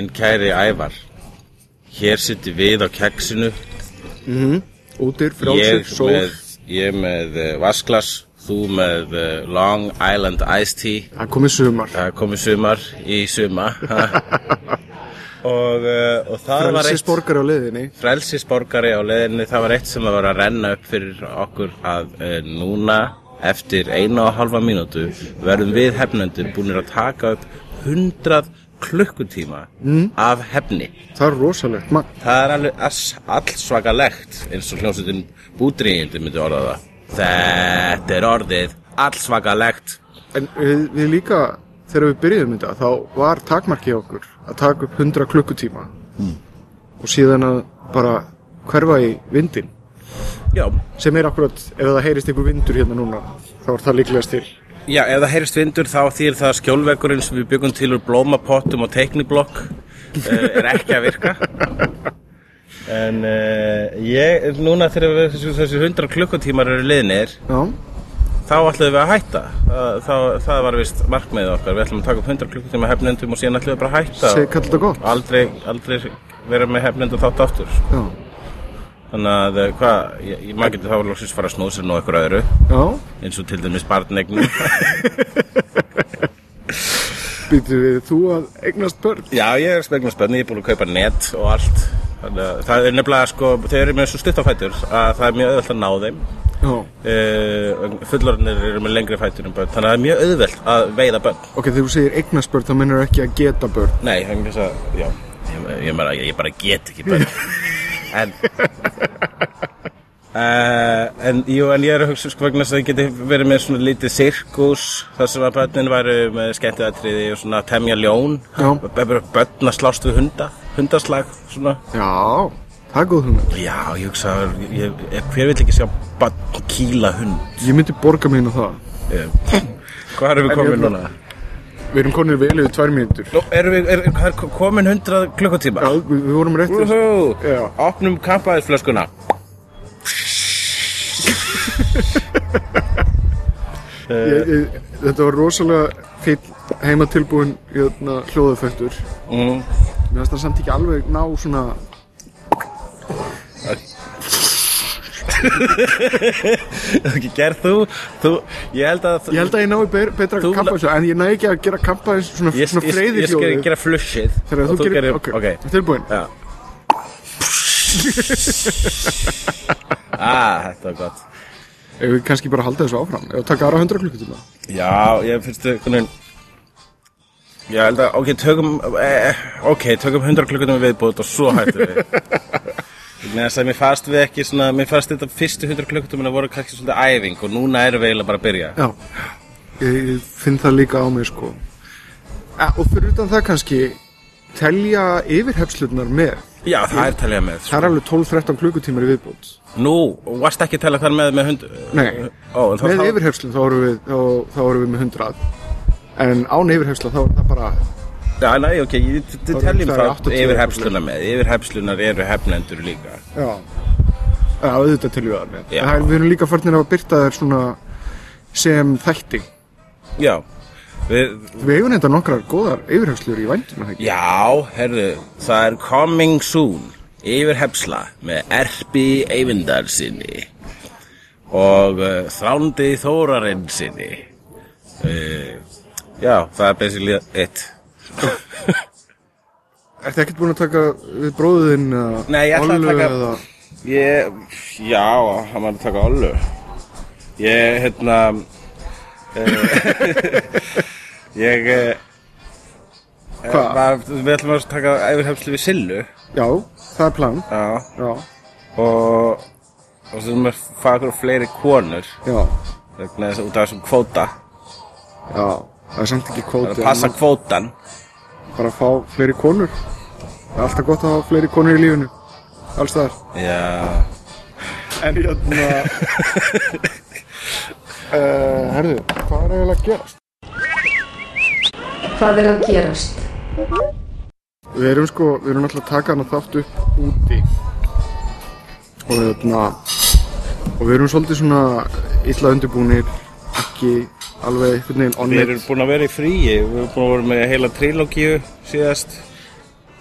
minn kæri Ævar. Hér sittum við á keksinu. Útir, Ég frálsir, sól. með, ég með uh, vasklas Þú með uh, Long Island Iced Tea. Það komið sumar. Það komið sumar í suma og, uh, og það var eitt Frelsisborgari á leiðinni. Frelsisborgari á leiðinni Það var eitt sem var að renna upp fyrir okkur að núna eftir eina og halva mínútu verðum við hefnendur búinir að taka upp 100 klukkutíma af hefni. Það er rosalegt Mag Það er alveg allsvakalegt eins og hljómsveitin búdrýjandi myndi orða það. Þetta er orðið allsvakalegt. En við, við líka Þegar við byrjuðum þetta Þá var takmarkið okkur Að taka upp 100 klukkutíma. Og síðan að bara Hverfa í vindin Já, Sem er akkurat Ef það heyrist einhver vindur hérna núna Þá er það líklegast til já, ef það heyrist vindur þá þýr það að skjólvegurinn sem við byggum til úr blómapottum og teikniblokk uh, er ekki að virka. En uh, ég, núna þegar þessi, þessi 100 klukkutímar eru liðnir, Já þá ætlum við að hætta. Það, það, það var vist markmiðið okkar. Við ætlum að taka upp 100 klukkutíma hefnendum og síðan ætlum við bara að hætta. Kallt þetta gott aldrei, aldrei vera með hefnendu þátt aftur Já þannig að eh, hvað, maður getur þá loksins fara að snúða sér nú eitthvað öðru. Já. Eins og til dæmis barnegnum Býtu við þú að eignast börn? Já, ég er spegnum spenni, ég er búin að kaupa net og allt. Þannig að það er nefnilega sko þeir eru með svo stuttafætur að það er mjög auðvelt að ná þeim. Já. Uh, fullorðinir eru með lengri fætur en börn. Þannig að það er mjög auðvelt að veiða börn. Ok, þegar þú segir eignast börn þá mennur ekki að geta börn? Nei, það er þess að, já ég, ég, ég bara get ekki börn en Uh, en, jú, en ég er að hugsa sko vegna að það geti verið með svona lítið sirkus þar sem að börnin væru með skemmtiðatriði og svona temja ljón. Börn að slást við hunda hundaslag svona. Já, það er góð hugmynd. Já, ég hugsa, ég, ég, hver vill ekki sjá barn kýla hund? Ég myndi borga á það. Uh, hvað erum við komin núna? Við erum konir vel yfir tvær mínútur Nú, erum við, er, er komin hundrað klukkutíma? Já, við, við vorum rétt þessu Úhú, Já. opnum kampaðisflöskuna Þetta var rosalega fýll heimatilbúin hérna, hljóðafættur mm. Mér finnst það samt ekki alveg ná svona gerð þú, þú ég held að Ég held að ég nái be betra Þú- kampa þessu En ég næ ekki að gera kampa þessu svona, ég, svona ég, freyði ég skal gera flushið. Þegar þú gerir, ok, ok, tilbúin já. Ah, þetta var gott. Ef við kannski bara halda þessu áfram? Ef við taka aðra 100 klukkutíma? Já, ég finnst þau ég held að, ok, tökum eh, ok, tökum 100 klukkutum viðbútt og svo hættum við mér fannst við ekki svona, mér fannst þetta fyrstu 100 klukkutum voru kannski svolítið æfing og núna erum við eiginlega bara að byrja. Já, ég, ég finn það líka á mig sko. Ja, Og fyrir utan það kannski Telja yfirhefslurnar með? Já, það er talið með Það er alveg 12-13 klukkutímar í viðbútt Nú, og varst ekki að tala þar með með hund Nei. Ó, en þá, Með þá, yfirhefslun þá erum við, við með 100 En án yfirhefsla þá er það bara Já, næ, ok, er teljum þá 80 yfir hefsluna með Yfir hefslunar eru hefnendur líka. Já. Já, auðvitað teljum við. Það er, Við erum líka farnir að byrta þær svona sem þætti. Já, við, Við eigum þetta nokkrar góðar yfirhefslur í það ekki? já, herðu, það er coming soon Yfir hefsla með Erpi Eyvindar sinni Og uh, Þrándi Þórarinn sinni uh, Já, það er basically it Ertu ekkert búin að taka við bróðin Nei, ég ætla að taka- eða... Ég, já, hann var að taka Ollu. Ég, hérna uh, Ég uh, Hvað? var, Við ætlum að taka yfirhefslu við Sillu. Já, það er plan. Já. Já, Og Og svo erum við að fara okkur á fleiri konur. Já, vegna þess að út af þessum kvóta. Já. Það er samt ekki Það er kvóti. að passa kvótan Bara að fá fleiri konur. Það er alltaf gott að hafa fleiri konur í lífinu. Alls þar. Já En hérna... uh, herðu, hvað er eiginlega að gerast? Hvað er að gerast? Við erum sko, við erum alltaf að taka hana þátt upp úti og hérna og við erum svolítið svona illa undirbúnir, ekki alveg einhvern veginn onnit erum búin að vera í fríi Við erum búin að vera með heila trilógíu síðast.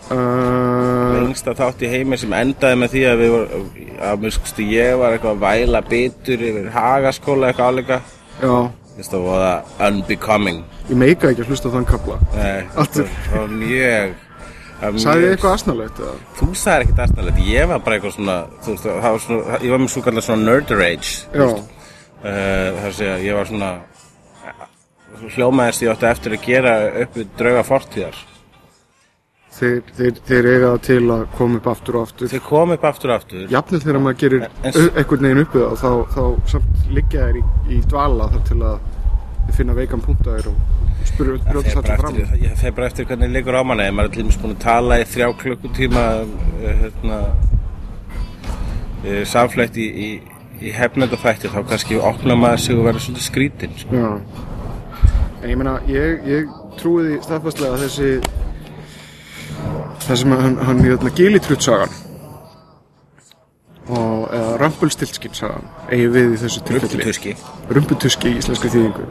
Uh, Lengsta þátt í heimi sem endaði með því að við vorum að mjög skustu ég var eitthvað að væla bitur yfir hagaskóla eitthvað áleika Já, Þetta var það unbecoming. Ég meika ekki að hlusta þann kapla Nei, Aftur. það var mjög það mjög- ég eitthvað asnalegt eða? Þú sagðir ekkert aðstæðilegt, ég var bara eitthvað svona, þú veist, það var svona, ég var með svo kallar svona nerd rage Já, uh, Það er að segja, ég var svona hljómaðist ég átti eftir að gera upp við drauga fortíðar. Þeir, þeir, þeir eiga til að koma upp aftur og aftur. Þau kom upp aftur og aftur. Jafnvel þegar maður gerir einhvern veginn uppið þá, þá, þá samt liggja þær í, í dvala þar til að þið finna veikan punta þér og spyrja bara sattu fram. eftir, ég fer bara eftir hvernig liggur á manni. Maður er til dæmis búin að tala í þrjá klukkutíma eh, hérna uh, samfleytt í, í, í hefnendafætti þá kannski opna maður sig og verður svolítið skrítinn sko. En ég meina, ég, ég trúi því staðfastlega að þessi það sem hann, hann hérna, Gilitrutt-sagan og eða Rumpelstiltskin-sagan eigi við í þessu tilfelli. Rumputuski í íslenskri þýðingu.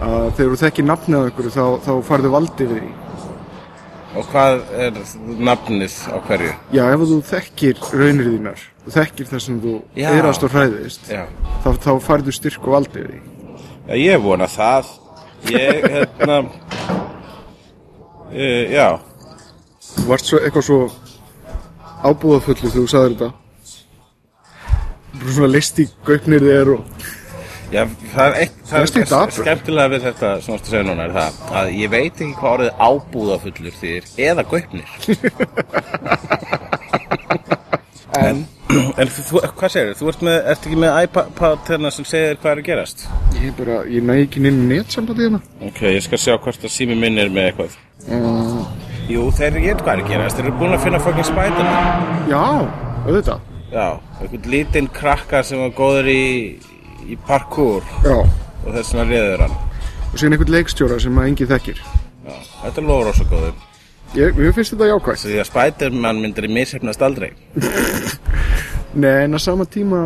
Að þegar þú þekkir nafnið á einhverju þá, þá farðu valdi við því. Og hvað er nafnið á hverju? Já, ef þú þekkir raunir þínar þekkir það sem þú Já. eðrast og hræðist Já, þá, þá farðu styrk og valdi við því. Já ég vona það. Ég, hérna uh, Já. Þú varst svo, eitthvað svo ábúðafullu þegar þú sagðir þetta. Bara svona listi gaupnir þér og Já, það er eitt, það er skemmtilega við þetta sem varst að segja núna er það að ég veit ekki hvað orðið ábúðafullur þýðir eða gaupnir. En, en þú, þú- hvað segir þú? ert með, ert ekki með iPad hérna sem segir hvað er að gerast? ég bara, ég næ ekki inn í netsambandi hérna. Ok, ég skal sjá hvort að sími minn er með eitthvað. Uh, Jú, þeir eru hvað er að gerast, þeir eru búin að finna fucking Spiderman. Já, auðvitað. Já, einhvern lítinn krakka sem var góður í, í parkour. Já, og þess vegna réður hann. Og síðan einhvern leikstjóra sem að engi þekkir. Já, þetta lofur rosa góður. Ég, Mér finnst þetta jákvægt Því að Spiderman myndir í mishefnast aldrei Nei, en að sama tíma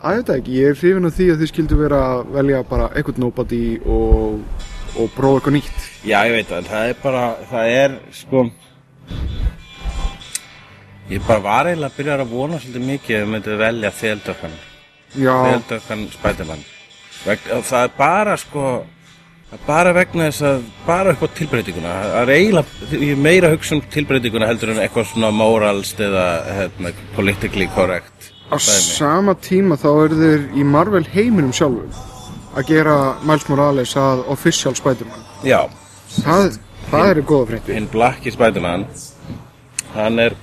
að þetta ekki, ég er hrifin af því að þið skildu vera að velja bara einhvern nobody og, og prófa eitthvað nýtt. Já, ég veit það, en það er bara, það er, sko Ég bara var eiginlega að byrja að vona svolítið mikið ef við myndum velja þeldökkan Já, Þeldökkan Spiderman. Veg, og Það er bara, sko bara vegna þess að bara upp á tilbreytinguna það er eiginlega, ég meira að hugsa um tilbreytinguna heldur en eitthvað svona moralst eða hérna, politically correct á dæmi. sama tíma þá eru þeir í Marvel heiminum sjálfum að gera Miles Morales að official Spider-Man. Já, það, það eru góða frétti hinn Blacki Spiderman hann er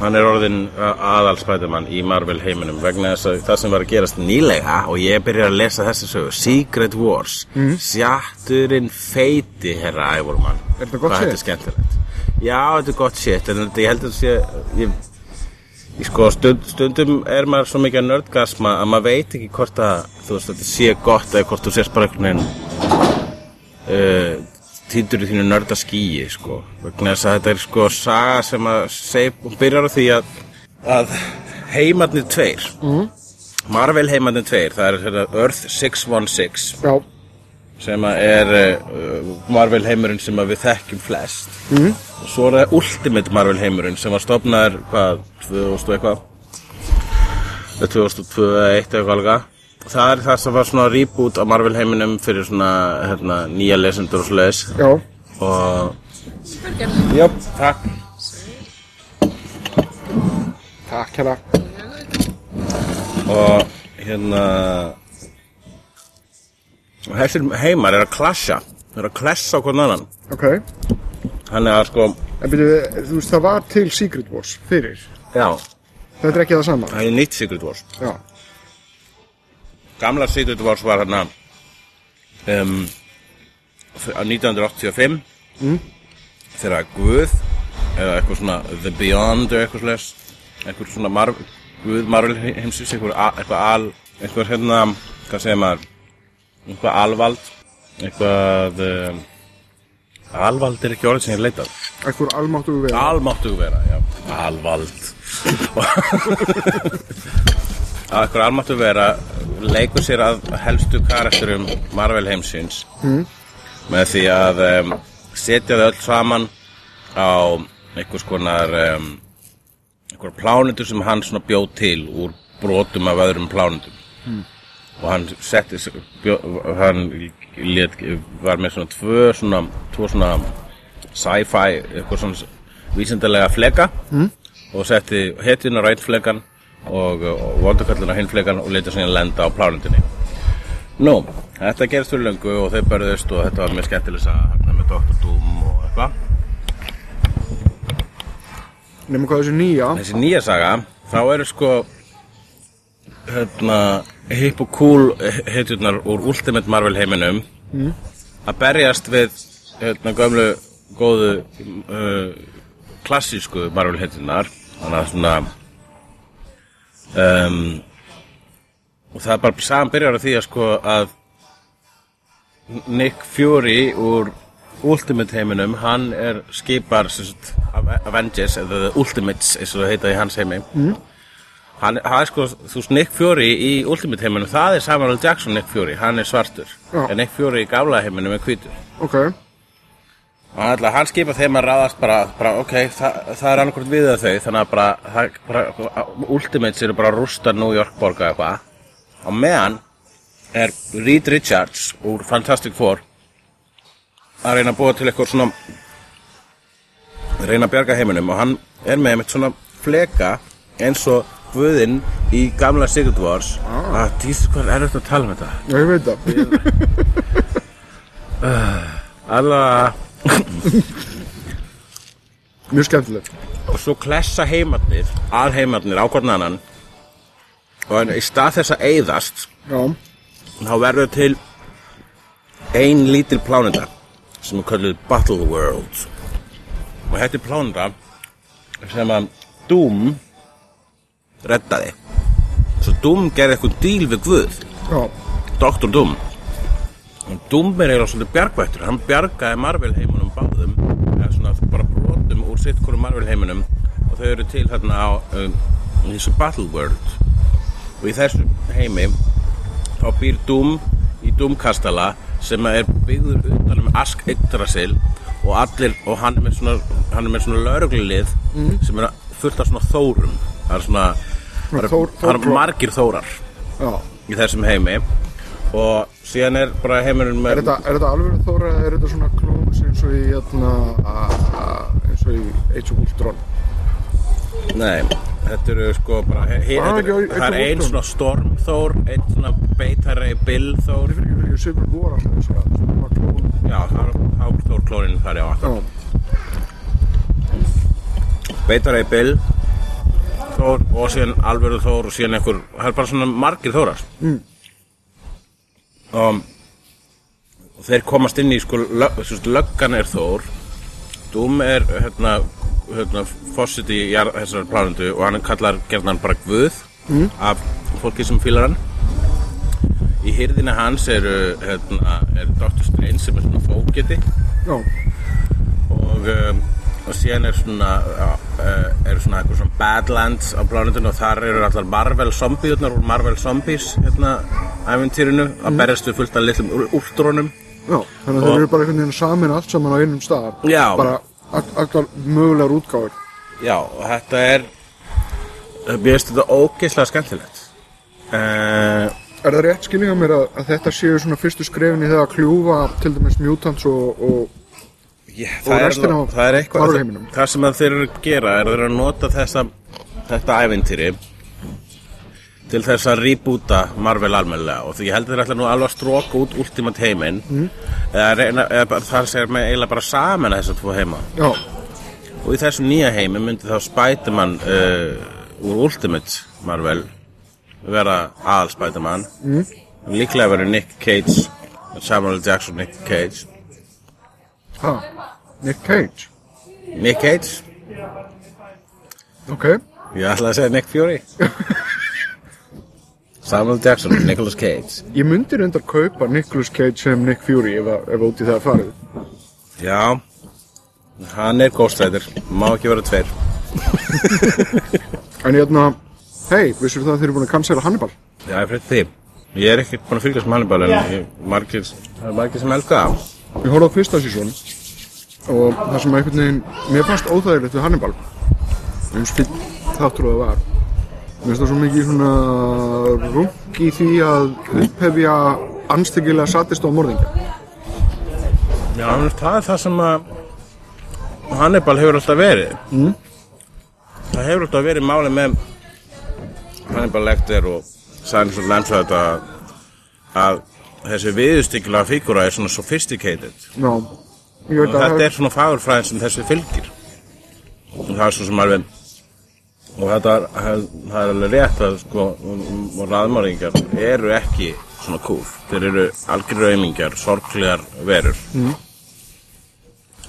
hann er orðin uh, aðal Spiderman í Marvel heiminum vegna þess að það sem var að gerast nýlega og ég byrjar að lesa þessi sögu Secret Wars mm. sjatturinn feiti herra Ævormann Er þetta gott skemmtilegt. Já þetta er gott shit en ég held að þetta sé ég sko stund, stundum er maður svo mikið að nördgasma að maður veit ekki hvort að þú veist þetta sé gott eða hvort þú sést bara einhvern veginn uh, týndur í þínu nörda skíi sko. vegna þess að þetta er sko saga sem að seg, hún byrjar á því að, að heimarnir tveir mm. Marvel heimarnir tveir það er hérna, Earth 616 Já, sem að er uh, Marvel heimurinn sem að við þekkjum flest mm. Og svo er það Ultimate Marvel heimurinn sem var stofnaður hvað, 2000 og eitthvað? Eða 2002 eða 1 eitthvað alveg það er það sem var svona reboot á Marvel heiminum fyrir svona hérna, nýja lesendur og já, og Jöp, takk. Takk hérna. Og hérna og þessir heimar er að klassa er að klessa hvern annan. Ok, þannig að sko, en byrju, þú veist, það var til Secret Wars fyrir. já, Þetta er ekki það sama. það er nýtt Secret Wars. Já, gamla Secret Wars var hérna um, f- á 1985 þegar Guð eða eitthvað svona The Beyond eða eitthvað slags eitthvað svona Mar Guð Marvel heimsins eitthvað, eitthvað al eitthvað hérna, hvað segir maður? Eitthvað alvald eitthvað um, alvald er ekki orðið sem ég leitað. Eitthvað almáttu við. Almáttu vera, já. Alvald. Eitthvað almáttu vera leikur sér að helstu karakterum Marvel heimsins mm. með því að um, setja þau öll saman á einhvers konar um, einhver plánutur sem hann svona bjóð til úr brotum af öðrum plánutum og hann setti hann lét, var með svona tvö svona, svona sci-fi eitthvað svona vísindalega fleka mm. og setti hetjun á rætt flekan og, og vondukallin á hinn flekan og letið svona lenda á plánutinni Nú, þetta gerist fyrir löngu og þau börðust og þetta var mjög skemmtileg að hérna með Dr. Doom og eitthvað Nefnum hvað þessu nýja. þessi nýja saga þá eru sko hérna hip og cool hetjurnar úr Ultimate Marvel heiminum. Að berjast við hérna gömlu góðu uh, klassísku Marvel hetjurnar. Þannig að svona um, og það er bara saman byrjar á því að sko að Nick Fury úr Ultimate heiminum, hann er skipar sagt, Ave- Avengers eða Ultimates eins og það heita í hans heimi. Mm. Hann, hann sko, þú veist Nick Fury í Ultimate heiminum, það er Samuel L. Jackson Nick Fury, hann er svartur. Já. en Nick Fury í gafla heiminum er hvítur. Ok, og hann, hann skipa þeim að ráðast bara, bara ok, það, það er annarkvort við að þau þannig að bara, það, bara Ultimates eru bara að rústa New York borga eitthvað. Og meðan er Reed Richards úr Fantastic Four að reyna að búa til eitthvað svona reyna að bjarga heiminum og hann er með einmitt svona fleka eins og Guðinn í gamla Secret Wars ah. að tísu hvað er þetta að tala um þetta já ég veit það. alla Mjög skemmtilegt. og svo klessa heimarnir að heimarnir á hvern annan og í stað þess að eyðast Já, þá verður til ein lítil plánenda sem er kallið Battle World og þetta er plánenda sem að Doom reddaði. Svo Doom gerði eitthvað díl við Guð. Já, Dr. Doom og Doom er eiginlega svolítið bjargvættur. Hann bjargaði Marvel heimunum báðum eða svona bara brotum úr sitt hverju Marvel heimunum og þau eru til hérna á um, þessu Battle World. Og í þessu heimi þá býr Doom í Doom-kastala sem er byggður utan um Ask Yggdrasil. Og allir og hann er með svona, svona lauruglilið sem er fullt af svona þórum. Það er svona það eru- það Þórkló- margir þórar já. í þessum heimi og síðan er bara heimurinn með Er þetta, er þetta alveg þóra eða er þetta svona klóns eins og í, hérna, eins og í Age of Ultron? nei, þetta eru sko bara he, he, Ah, þetta, já, er- það er ein Ultron. svona stormþór einn svona beitari billþór fyrir ekki fyrir Civil War alltaf þessi að svona klón. já, hálfþór klónin þar já Já, beitari bill þór og síðan alvöru þór og síðan einhver, það er bara svona margir þórar mm. og, og þeir komast inn í sko, lög, löggan er þór Doom er hérna, hérna fósitt í jar- þessar plánundu og hann kallar gerðan bara Guð af fólki sem fílar hann í hyrðina hans eru hérna, er Dr. Strange sem er svona fókiti og, um, og síðan er svona uh, er svona eitthvað svona Badlands á plánundinu og þar eru allar Marvel zombiðurnar úr Marvel Zombies hérna æfintýrinu að berjast við fullt af litlum últrónum já. Þannig að þeir eru bara einhvern veginn samin allt saman á einum stað. Já. Bara all- allar mögulegar útgáður. já og þetta er mér finnst þetta ógeðslega skemmtilegt uh, Er það rétt skilninga mér að, að þetta séu svona fyrstu skrefin í það að kljúfa til dæmis mutants og, og Og það, er, nú- það er eitthvað það sem þeir eru að gera er að þeir eru að nota þessa þetta ævintýri til þess að reboota Marvel almennilega. Og því ég held að þeir ætla nú alveg að stróka út Ultimate heiminn. Eða, reyna, eða þar segir með eiginlega bara saman þess að tvo heima. Já, og í þessum nýja heimi myndi þá Spiderman uh, úr Ultimate Marvel vera aðal Spiderman. Mm. líklega verið Nick Cage Samuel. Jackson Nick Cage ha, Nick Cage. Nick Cage, Ok, ég ætla að segja Nick Fury. Samuel. Jackson, Nicolas Cage. Ég myndi reyndar kaupa Nicolas Cage sem Nick Fury ef, að- ef út í það farið. Já, hann er Rider, má ekki vera tveir. En hérna, hei, vissur það að þeir eru búin að cancela Hannibal? Já, ég fyrir því. Ég er ekki búin að fylgjast með Hannibal en ég, margir, það er margir sem elska það Ég horfði á fyrsta sísón og það sem einhvern veginn, mér fannst óþægilegt við Hannibal eins fyrr þáttur og það var. Mér finnst það svo mikið svona rung í því að upphefja anstíkilega satist á morðingja. Já, það er það sem að Hannibal hefur alltaf verið. Mm. Það hefur alltaf verið máli með Hannibal Lecter og of the Lambs að, að þessi viðustykkilega fígúra er svona sophisticated. Já, ég veit að þetta er svona fagurfræðin sem þessi fylgir. Og það er svo sem alveg og þetta er, það er alveg rétt að sko raðmáringar eru ekki svona cool þeir eru algjör raumingjar, sorglegar verur. Mm.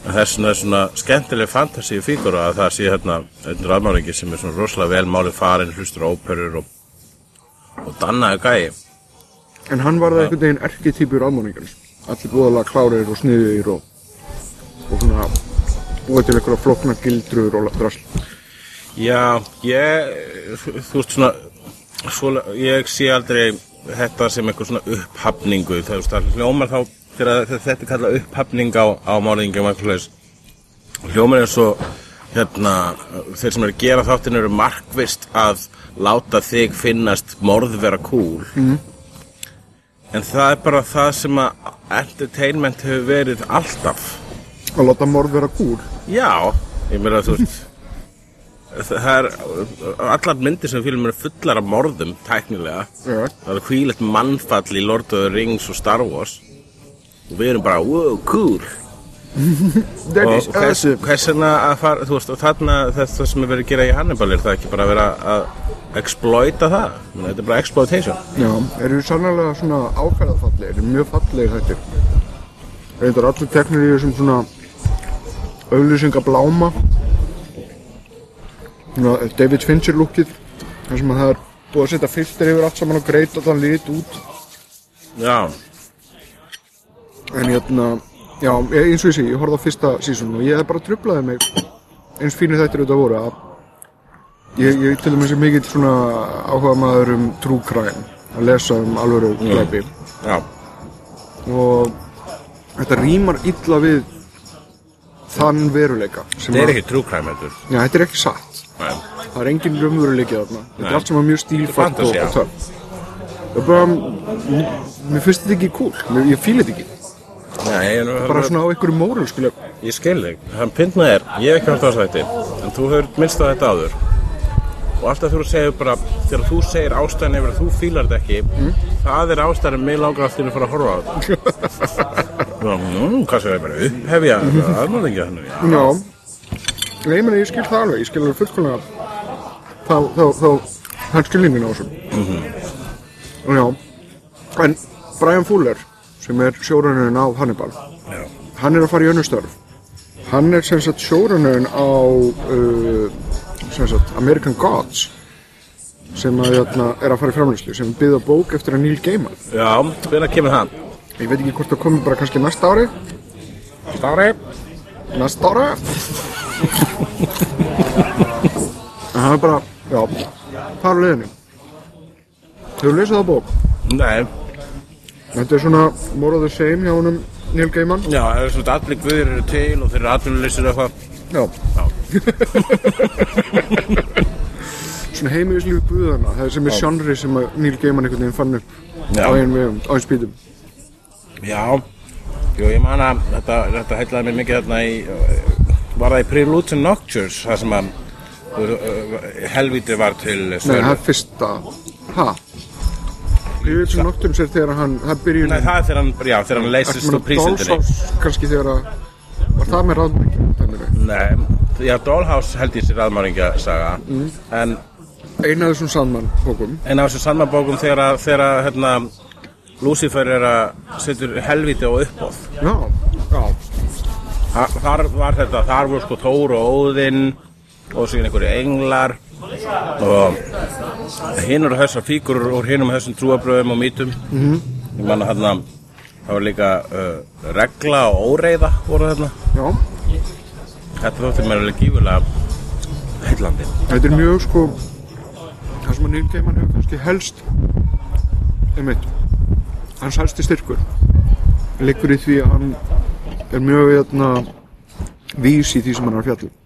þess vegna er svona skemmtileg fantasíu fígúra að það sé hérna einn raðmáringi sem er svona rosalega vel máli farin hlustur óperur og, og dannaði gæi en hann var það einhvern veginn erketýpur ámóningarins allir búðalega klárir og sniðir og, og svona búið til einhverja flokna gildrur og drasl. Já, ég, þú veist svona, svona, ég sé aldrei þetta sem eitthvað svona upphafningu, það, þú veist, hljómar þá, þegar þetta er kallað upphafning á, á leis, hljómar er svo, hérna, þeir sem eru að gera þáttin eru markvist að láta þig finnast morð vera cool, mm. En það er bara það sem að entertainment hefur verið alltaf. að láta morð vera kúl Já, ég meina þú veist Það er allar myndir sem fylgum eru fullar af morðum tæknilega Já. Það er hvílegt mannfall í Lord of the Rings og Star Wars og við erum bara, wow, cool That og hvers, awesome hvers vegna að fara, þú veist, og þarna það sem er verið að gera í Hannibal er það ekki bara að vera að exploita það þetta er bara exploitation Já, eru sannlega svona áferðafallegir, eru mjög fallegir þættir. Reyndar allir teknir í þessum svona auðlýsingabláma. Svona David Fincher lukkið, þar sem að það er búið að setja filter yfir allt saman og greita þann lit út. Já, En hérna, já, eins og ég sé, ég horfði á fyrsta sísón og ég hef bara trublaði mig eins fínir þættir auðvitað voru að ég, ég til dæmis er mikill svona áhuga maður um crime, að lesa um alvöru glæpi. já, og þetta rýmar illa við þann veruleika sem þetta er ekki crime heldur. Já, þetta er ekki satt. Nei. það er engin raunveruleiki þarna. Þetta er allt saman mjög stílfætt og, það er mér finnst þetta ekki cool, ég fíla þetta ekki Nei, ég, bara svona á einhverju móral skilja. Ég skil þig, hann pyndna er, ég hef ekki hægt á þætti En þú hefur minnst á þetta áður. Og alltaf þú segir bara Þegar þú segir ástæðan yfir að þú fílar þetta ekki Það er ástæðan mig langar aftur að fara að horfa á. Þetta Nú, hvað segir ég bara upphefja Aðmæðingja þannig já. já, nei, meni, ég skil það alveg. Ég skil alveg fullkomlega þá, þá, hann skilningin á þessu. Og já. En Brian Fuller sem er sjórunurinn á Hannibal. Já. hann er að fara í önnu störf. Hann er sem sagt sjórunurinn á uh, sem sagt American Gods sem að, jötna, er að fara í framlýslu sem byggða bók eftir að Neil Gaiman. Já, hvenær kemur hann? ég veit ekki hvort það komi bara kannski næsta ári. Stári næsta ári. En hann er bara já, fara á leiðinni. Hefur lesið það bók? Nei, þetta er svona more of the same hjá honum Neil Gaiman. Já, það er svona allir guðir eru til og þeir eru atvinnuleysir eitthvað. Já. Svona heimilislífi guðana það er sem er sjanri sem að Neil Gaiman einhvern veginn fann upp Já. á einn vegum, á einn spýtum. Já, jú, ég man að þetta, þetta heitlaði mér mikið þarna í var það í Preludes and Noctures það sem að uh, uh, helvíti var til Nei, það er fyrsta. Ha? Ég veit sem noktum sér þegar hann, það byrjun Nei, það er þegar hann, já, þegar hann leysist úr prísundinni. Dólsás kannski þegar að Var það með ráðmækjum? Nei, já, Dollhouse held ég sér aðmáringasaga Mm. En Einu af þessum Sandman bókum en á þessum sannmabókum þegar, að- þegar að, hérna, Lucifer er að setur helviti og uppóð Já, já, Þa- Þar var þetta, þar voru sko Thor og Óðinn og síðan einhverju englar og hinn eru þessar fígurur úr hinnum þessum trúabröðum og mítum -hmm. ég manna hérna það var líka uh, regla og óreiða voru þarna. Já. Þetta þótti mér alveg gífulega heillandi. Þetta er mjög sko Það sem að Neil Gaiman hefur kannski helst einmitt hans helsti styrkur liggur í því að hann er mjög veitna, vís í því sem hann er að fjalla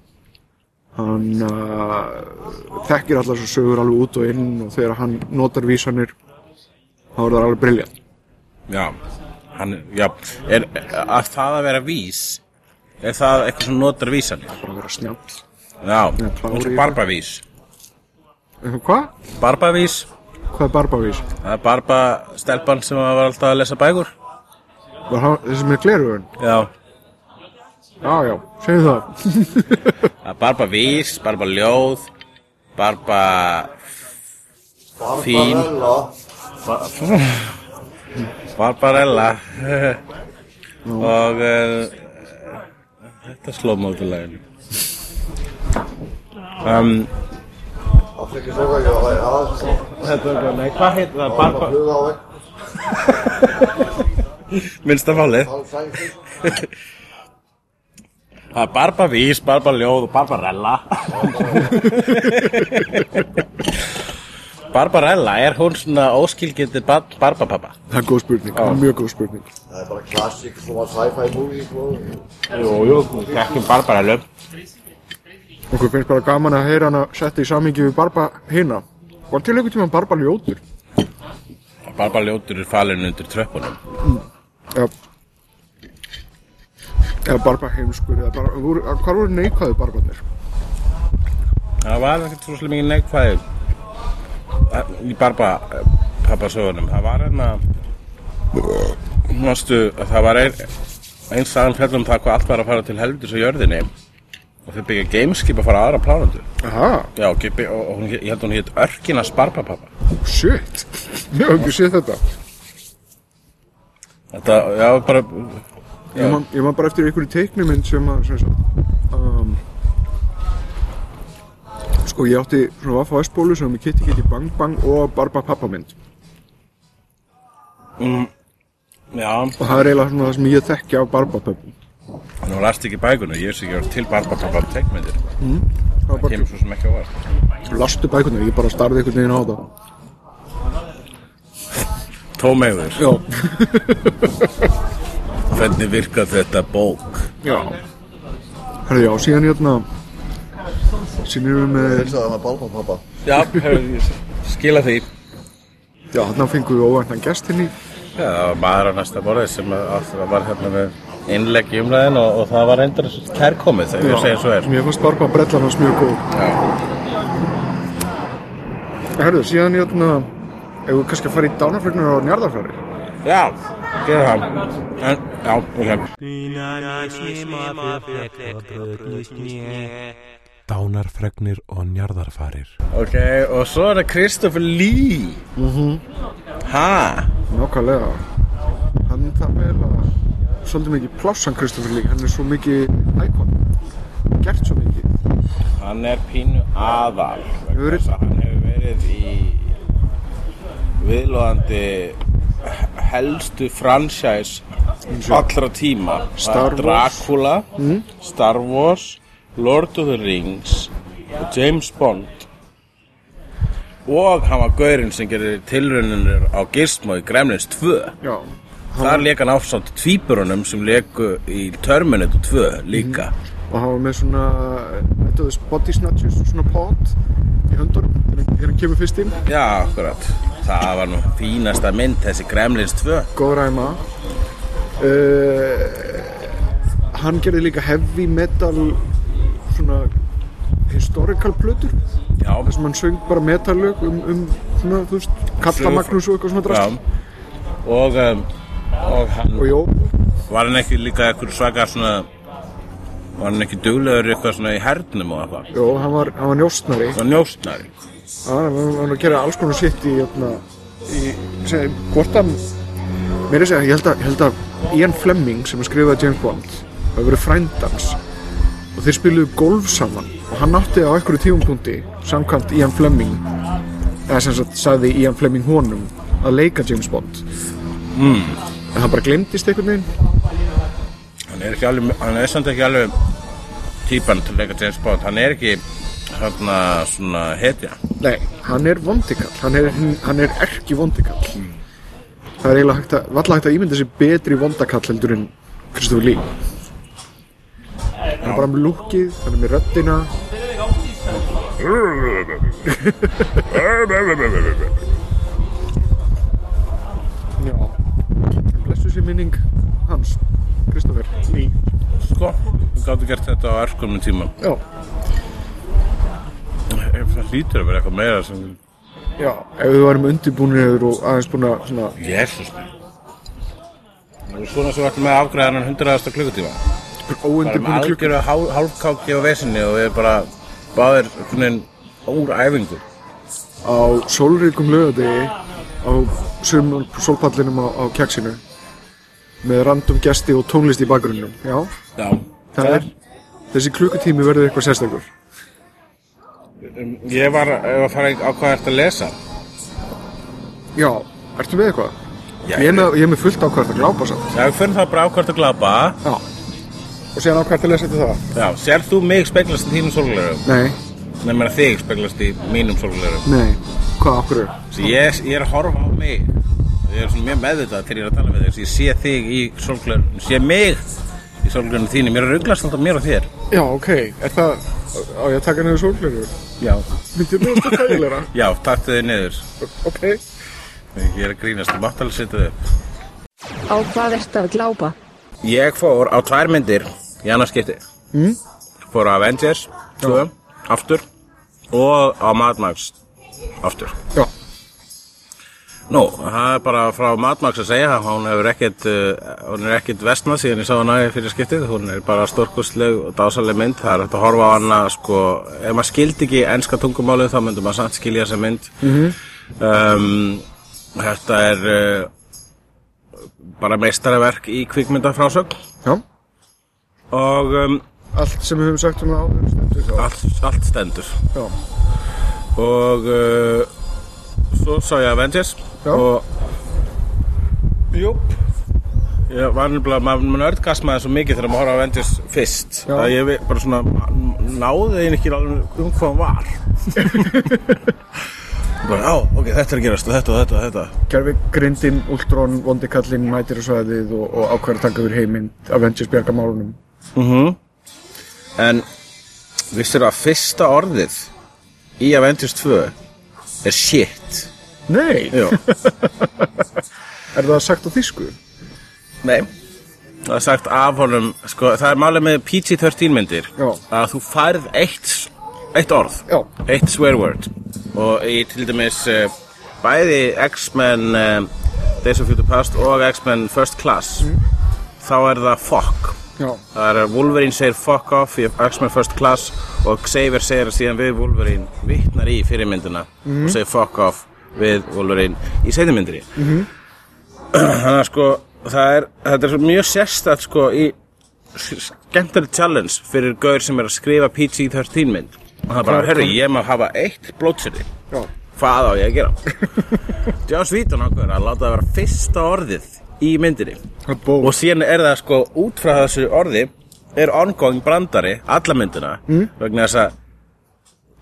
hann uh, þekkir allar svo sögur alveg út og inn og þegar hann notar vísanir þá er það alveg briljant já, hann, já er, að það að vera vís er það eitthvað sem notar vísanir? Bara að vera snjall já, í og barbavís. Hvað? barbavís. Hvað er barbavís? Það er Barba stelpan sem var alltaf að lesa bækur. Var hann þessi með glerugun? Já Já, já, segjum það. Það Barba vís, Barba ljóð Barba Fín. Ba- Barbarella. Og uh, Þetta sló móti læginu um, Afsækja soga, ég var aðeins? Þetta er nei, hvað heitir það? Barba Hluga á vekk, Minnsta málið hálfsækja Það er Barba vís, Barba ljóð og Barbarella Barbarella, er hún svona óskilgindi bar Barbapappa? Það er góð spurning, mjög góð spurning. Það er bara klassik, svona sci-fi movie sko. Jú, jú, ekki Barbarellu Okkur finnst bara gaman að heyra hana setta í samingi við Barba hina. Var til einhvern tímann Barba ljótur? Barba ljótur er falinn undir tröppunum. Já Eða Barba heimskur eða bara, voru, Hvað voru neikvæðu Barbarnir? Það var ekkert svo mikið neikvæði. Í Barba pappasögunum. Það var hérna Mástu, það var ein, einn sagan fjallum það hvað allt var að fara til helvitis á jörðinni. Og þau byggja gameskip að fara aðra plánundu Aha, Já, og, og, og ég held að hún hétt Örkinas Barbapapa shit. Ég hef ekki séð þetta. Þetta, já, bara Ég man, ég man bara eftir einhverju teiknumynd sem að sem sagt, um, Sko ég átti svona Vaffa S-bólu sem er Kitty Kitty Bang Bang og Barba Pappa mynd. Já, og það er eiginlega svona það sem ég þekki af Barba Pöppum nú last ekki bækuna Ég veist ekki að til Barbapapa teikmyndir. Það var Það bara kemur svo sem ekki á var lastu bækunar, ég bara starði einhvern veginn á þetta. Tómeður, Já, hvernig virkar þetta bók? já. Herðu já, síðan hérna síðan erum við með Hilsaði hann að balma pappa. Já, hefur, ég skila því. Já, þarna fengum við óvæntan gest inn í Já, það var maður á næsta borðið sem var hérna með innlegg í umræðin og, og það var reyndar kærkomið þegar ég segja svo er. Mér fannst Barba brellan hans mjög góð. Já, Herðu, síðan hérna ef við kannski að fara í dánafregnur á njarðarfæri já en, Já, ok Dánarfregnir og njarðarfarir. Ok, og svo er það Kristoffer Lee. Mhm. Ha? Nákvæmlega. Hann það vel að svolítið mikið plássan Kristoffer Lee. Hann er svo mikið íkon gert svo mikið. Hann er pínu aðal hann hefur verið í viðlóðandi helstu franchise allra tíma. Star Það er Wars. Mhm. Dracula, Star Wars Lord of the Rings og James Bond. Og hann var gaurinn sem gerir tilraunir á Gizmo í Gremlins 2 Já, Þar leik hann ásamt tvíburunum sem leiku í Terminator 2 líka. Og hann var með svona var body snatchers og svona pot í hann- þegar hann kemur fyrst inn? Já, akkurat Það var nú fínasta mynd þessi Gremlins 2 góð ræma uh, hann gerði líka heavy metal svona historical plötur. Já, þar sem hann söng bara metallög um, um svona, þú veist, Kalla Sögur- Magnús og eitthvað svona drast Já. Og, um, og hann og jó, var hann ekki líka eitthvað svaka svona var hann ekki duglegur eitthvað svona í hernum og eitthvað? Jó, hann var, hann var njóstnari njóstnari Já, hann var hann var að gera alls konar sitt í, jötna, í hvort hann mér er að segja, ég held að, ég held að Ian Fleming sem að skrifaði James Bond hafi verið frændans. Og þeir spiluðu golf saman. Og hann átti á einhverju tífumpunkti samkvæmt Ian Fleming eða sem sagt sagði Ian Fleming honum að leika James Bond. Mm. en það bara glemdist einhvern veginn. Hann er ekki alveg hann er samt ekki alveg típan til að leika James Bond. Hann er ekki hérna svona hetja? Nei, hann er vondikall, hann er, hann er erki vondikall. Það er eiginlega hægt að, valla hægt að ímynda sér betri vondakall heldur en Kristofur Lee. Hann er bara með lúkið, hann er með röddina. Já. Blessu sér minning hans, Kristofur Lee. Sko, við gáttum gert þetta á örskunum tíma Já, það hlýtur að vera eitthvað meira sem já, ef við varum undirbúinir og aðeins búin að svona Jésús það er svona sem við ætlum með afgræðan 100. klukkutíma. Bara með óundirbúinir klukk algjöru hál- hálfkáki á vesinni og við bara báðir úr æfingu. Á sólríkum lögadegi á sumum sólpallinum á, á kjaksinu með random gesti og tónlist í bakgrunnum já, já, það er þessi klukkutími verður eitthvað sérstakur. Um, ég var að fara á hvað ert að lesa? Já, ertu með eitthvað? Já, ég, er með, ég er með fullt ákvært að glápa samt. Já, við fyrir það bara ákvært að glapa já, og síðan ákvært að lesa þetta það Já, sér þú mig speglast í þínum sólglerum? nei, Nei, mér að þig speglast í mínum sólglerum nei, hvað okkur Svo ég, ég er að horfa á mig. Ég er svona mjög meðvitað þegar ég er að tala með þig Svo ég sé þig í sólglerum Sé mig í sólglerum þínum. Mér er rugglast alltaf mér og þér já, ok, er það á ég að taka niður sólgleru Já. Myndið mér þetta þægilega Já, taktu þig niður. Ok, Ég er að grínast, þú mátt alveg setja þig upp. Á hvað ertu að glápa? Ég fór á tvær myndir í annars skipti. Mm? Fór á Avengers 2, aftur Og á Mad Max aftur. Já, Nú, það er bara frá Mad Max að segja að hún hefur ekkert, uh, hún er ekkert vestnað síðan ég sá hana í fyrir skiptið, hún er bara stórkustleg og dásaleg mynd, það er hægt að horfa á hana sko, ef maður skildi ekki enska tungumálið þá myndum maður samt skilja þessa mynd. Um, Þetta er uh, bara meistaraverk í kvikmyndafrásögn. Já. Og um, allt sem við höfum sagt um það áður stendur allt, allt stendur. Já, og uh, svo sá ég Avengers. Og júp ég var nefnilega, maður nördgasmaði svo mikið þegar maður horfði á Avengers fyrst Já. að ég bara svona náði einn ekki alveg um hvað hann var. Bara, já, ok, þetta er að gerast og þetta og þetta og þetta. Gerfi Grindin, Ultron, Vondikallin, Mætir og Svæðið og, og ákveður að taka yfir heiminn Avengers bjargamálunum. Mm en vissir að fyrsta orðið í Avengers 2 er shit Nei, Jú. er það sagt á þýsku? Nei Það er sagt af honum sko, Það er málið með PG-13 myndir Já. að þú færð eitt, eitt orð Já. eitt swear word og í til dæmis uh, bæði X-Men uh, Days of Future Past og X-Men First Class þá er það fuck Já, það er Wolverine segir fuck off í X-Men First Class og Xavier segir síðan við Wolverine vittnar í fyrirmyndina og segir fuck off við Wolverine í seinumyndri þannig að sko það er, þetta er mjög sérstætt sko í skemmtileg challenge fyrir gaur sem er að skrifa PG-13 mynd. Og það er bara, herru, ég má hafa eitt blótseri hvað á ég að gera? Joss Whedon ákveður að láta það vera fyrsta orðið í myndinni. Og síðan er það sko út frá þessu orði er ongoing brandari alla myndina mm. vegna þess að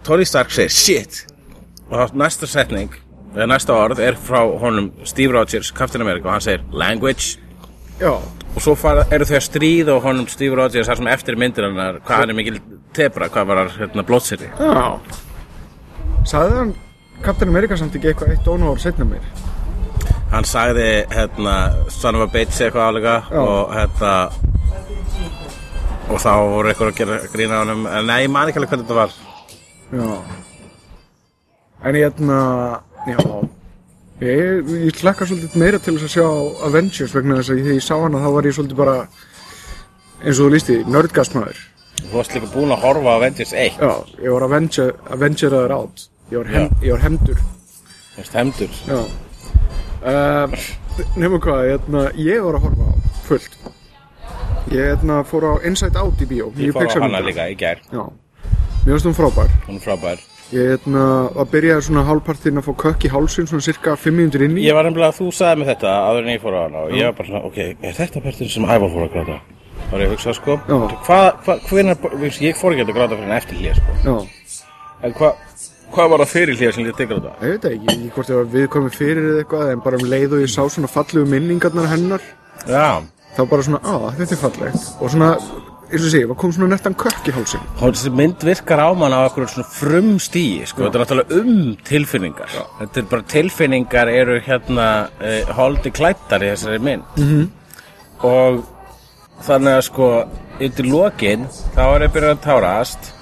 Tony Stark segir shit. Og næsta setning eða næsta orð er frá honum Steve Rogers, Captain America og hann segir language. Já, og svo fara, eru þau að stríða og honum Steve Rogers þar sem eftir myndir hann hvað hann er mikil tebra, hvað var hérna blótseri já. Sagði hann Captain America samt ekki eitthvað eitt ónúar setna meir? hann sagði hérna son of a bitch eitthvað álega og hérna og þá voru eitthvað að gera grína á honum. En nei, ég man ekki alveg hvernig þetta var. Já. En ég hérna Já. Ég, ég hlakka svolítið meira til þess að sjá Avengers vegna þess að þegar ég sá hana þá var ég svolítið bara eins og þú lísti, nördgasmaður Þú varst líka búin að horfa Avengers 1 Já, ég var Avenger, Avengeraður átt Ég var, hem, ég var hemdur Þú veist, hemdur Já. Uh, Nefnum hvað, hérna, ég var að horfa á fullt. Ég hérna, fór á Inside Out í bíó. Ég fór á hana líka í gær. Já, mér finnst hún frábær. Hún er frábær Ég hérna, að byrja svona hálfpartinn að fá kökk í hálsinn svona cirka 5 mínútur inn í. Ég var nefnilega að þú sagði mér þetta áður en ég fór á hana og ég var bara svona, ok, er þetta partin sem Ævar fór að gráta? Það var ég að hugsa sko. Já. Hvað, hvað, hvenær, ég fór ekki að gráta fyrir en eftir hlýja sko. Já, En hvað, hvað var það fyrir hlýja sem ég tekur þetta? ég veit ekki, ég hvort ég var viðkomið fyrir eða eitthvað en bara um leið og ég sá svona fallegu minningarnar hennar Já. þá bara svona, á, þetta er fallegt. Og svona, eins og sé, var kom svona nettan kökk í hálsinn þessi mynd virkar á mann á okkur svona frum stíi, sko, þetta er náttúrulega um tilfinningar. Þetta er bara tilfinningar eru hérna uh, holdi klættar í þessari mynd. -hmm. Og þannig að sko, yfir lokin, þá er ég byrjað að tárast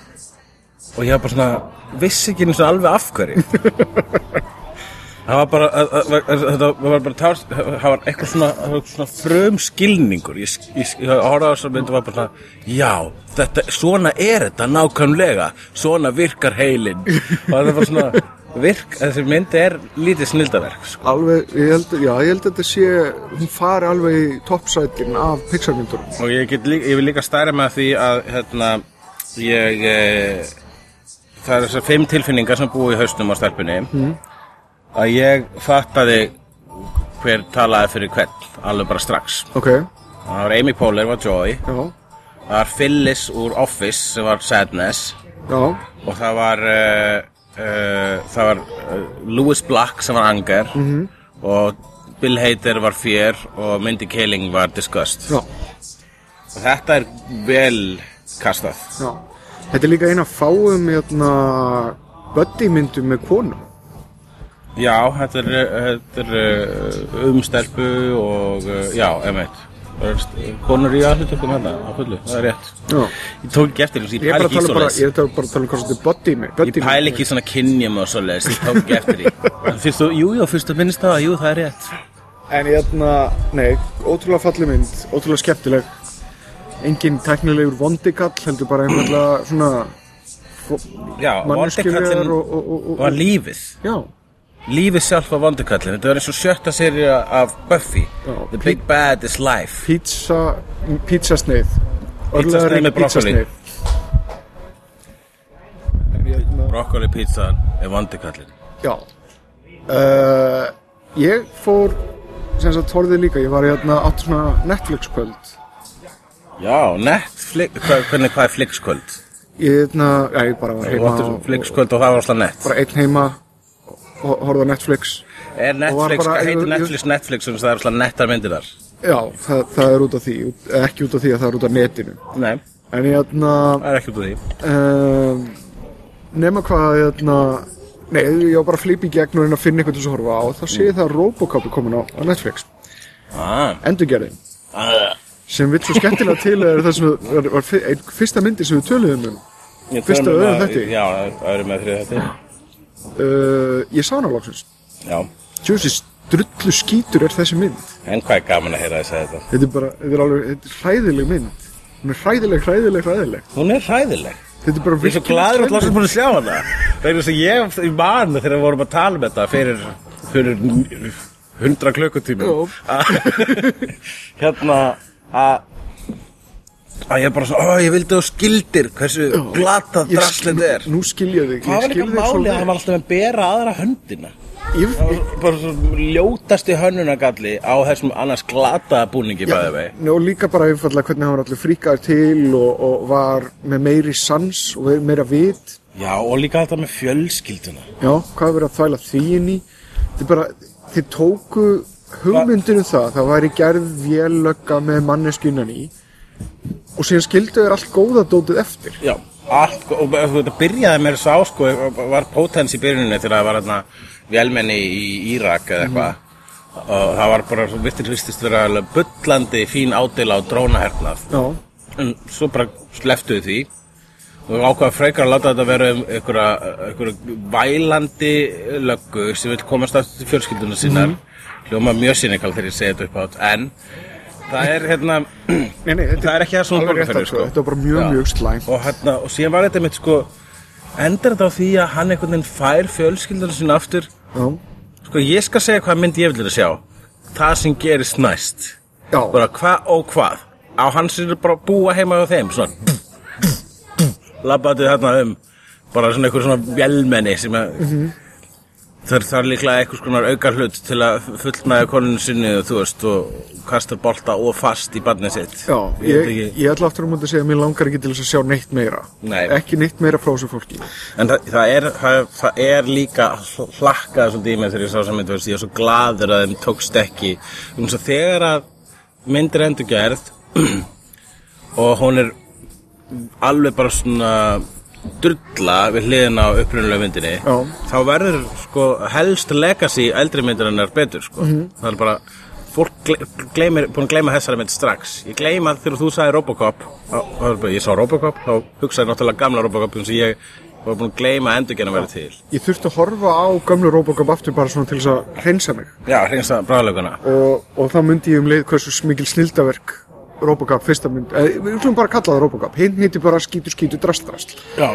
og ég var bara svona, vissi ekki eins og alveg af hverju. Það var bara, að- að- að- þetta var bara tárast, það var eitthvað svona, það svona frum skilningur. Ég, ég, ég horfði á þess að mynd og var bara svona, já, þetta, svona er þetta nákvæmlega, svona virkar heilin. Og það var svona, virk, þessi mynd er lítið snildaverk, sko. alveg, ég held, já, ég held að þetta sé hún fari alveg í toppsætin af Pixar-myndurum Og ég, get, líka- ég vil líka stæra með því að, hérna, ég, e, það er þessar fimm tilfinningar sem búi í haustum á stelpunni, að ég fattaði hver talaði fyrir hvern, alveg bara strax. ok, Það var Amy Poehler, var Joy, já, það var Phyllis úr Office sem var Sadness. Já, og það var, uh, uh, það var uh, Louis Black sem var Anger. -hmm. og Bill Hader var Fear og Mindy Kaling var Disgust. já, Og þetta er vel kastað. já. Þetta er líka eina fáum hérna buddy myndum með konum Já, þetta er, þetta er uh, um stelpu og uh, já, emitt. Konur í aðhlutökum hérna, á fullu, það er rétt. já, Ég tók ekki eftir þessu, ég ég er pæl ekki í bara, svoleiðis. ég er bara að tala um hvað þetta er buddy Ég pæl ekki í svona kynjum og svoleiðis, ég tók ekki eftir því. En Fyrst þú, jú, jú, fyrst þú minnst það, jú, það er rétt. En hérna, nei, ótrúlega falli mynd, ótrúlega skemmtileg Engin teknilegur vondikall, heldur bara einfallega svona Já, vondikallin var lífið. Já, Lífið sjálf var vondikallin. Þetta var eins og sjötta serið af Buffy. Já, The Big Bad is Life. pizza, pizzasneið Pizzasneið með brokkoli. hérna, Broccoli pizzan er vondikallin. já uh, Ég fór, sem sagt, horfið líka, ég var hérna átt svona Netflix kvöld Já, Netflix, hvað, hvernig, hvað er Flixkvöld? Ég hérna, já, ég bara var heima áttu og, Flixkvöld og það var alltaf nett. bara einn heima og horfði á Netflix Er Netflix, bara- heitir ég- Netflix Netflix sem það er alltaf nettar myndir þar? Já, það, það er út af því, ekki út af því að það er út af netinu Nei, En ég hérna, það er ekki út af því. um, nema hvað, hérna, nei, ég var bara að flipa í gegn og reyna að finna eitthvað til að horfa á Þá sé ég það að Robocop er komin á, á Netflix, Ah, endurgerðin ah. Sem vill svo skemmtilega til er það sem var, var fyrsta myndi sem við töluðum um Ég Fyrsta um öðrum að- þætti? Já, öðrum með þrið þetta. Uh, Ég sá hana loksins Já, Tjóðsins drullu skítur er þessi mynd en hvað er gaman að heyra þess að þetta? Þetta er bara, þetta er alveg, þetta er hræðileg mynd Hún er hræðileg, hræðileg, hræðileg Hún er hræðileg. Þetta er bara Ég er svo gladur að lásum búin að sjá hana. Það er þess að ég í mann þegar við vorum að tala um þetta fyrir, fyrir hundra klukkutímum. hérna að að ég er bara svo, ó, ég vildi þú skildir hversu glata Ég drastlið skil- er. Nú skil ég þig Hvað var ég skil ekki þig svo máli að hann var alltaf að bera aðra höndina? Ég, Það var bara svo ljótasti hönnunagalli á þessum annars glataða búningi bæði vegi. Já, og líka bara einfallega hvernig hann var allir fríkaður til og, og var með meiri sans og meira vit Já, og líka þetta með fjölskylduna. Já, hvað er verið að þvæla því inn í er bara, þið tóku hugmyndinu það, það væri gerð vélögga með manneskunan í og síðan skildu þér allt góða dótið eftir. Já, allt, og þetta byrjaði mér sá, sko, var potens í byrjuninu þegar það var hérna velmenni í Írak eða eitthvað. Og það var bara, svo virtir hristist vera alveg bullandi fín ádela á drónahernað. En svo bara sleftuðu því. Og ákvaða frekar að láta þetta vera um einhverja, vælandi löggu sem vil komast aftur til fjölskylduna sínar hljóma mjög sínikal þegar ég segi þetta upp átt en það er hérna Nei, nei, þetta það er ekki það sem hún alveg borgar rétt fyrir sko. sko. Þetta var bara mjög, mjög slæm og, hérna, og síðan var þetta mitt sko endar þetta á því að hann einhvern veginn fær fjölskylduna sína aftur? Já, sko ég skal segja hvað myndi ég vil að sjá. Það sem gerist næst. Já, bara hvað og hvað. Á hans er bara að búa heima á þeim svona labbaðu þarna um bara svona einhver svona vélmenni sem að það er líklega einhvers konar auka hlut til að fullnæga koninu sinni þú veist og kasta bolta og fast í barnið sitt. Já ég, Ég, ég ætla aftur um að segja að mér langar ekki til þess að sjá neitt meira. Nei. Ekki neitt meira frá þessu fólki. En það, það, er, það, það er líka hlakkað svolítið í mig þegar ég sá sem mynd veist, ég er svo gladur að þeim tókst ekki. Um svo þegar að mynd er endur gerð og hún er alveg bara svona drulla við hliðin á upprunulega myndinni Já. þá verður sko helst legacy eldri myndarinnar betur sko. það er bara fólk gle- gleymir, búin að gleyma þessari mynd strax. Ég gleyma þegar þú sagði Robocop á, ég sá Robocop, þá hugsaði náttúrulega gamla Robocop og ég var búin að gleyma að endurgerna verið til. Ég þurfti að horfa á gömlu Robocop aftur bara svona til þess að hreinsa mig. Já, hreinsa bráðleguna og, og þá myndi ég um leið hversu mikil snildaverk Robocop fyrsta mynd eh, Við skulum bara kalla það Robocop. Hinn nýtti bara skítur skítur drast drast. Já,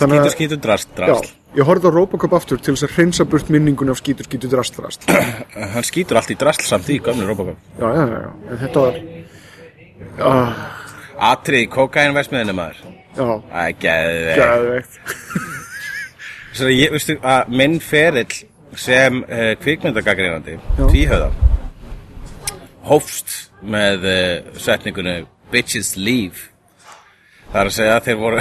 Þannig skítur að- skítur drast Já, drast. ég horfði á Robocop aftur til þess að hreinsa burt minningunni af skítur skítur drast drast. Já, hann skítur allt í drast samt í gamlu Robocop. Já, já, já En þetta var ah, atrið í kokain versmiðinu maður. Já, Æ, geðveg gæðveikt Svo ég, veistu, að minn ferill sem uh, kvikmyndagagrínandi, Já. tvíhöða, hófst með uh, setningunni Bitches Leave. Það er að segja að þeir voru...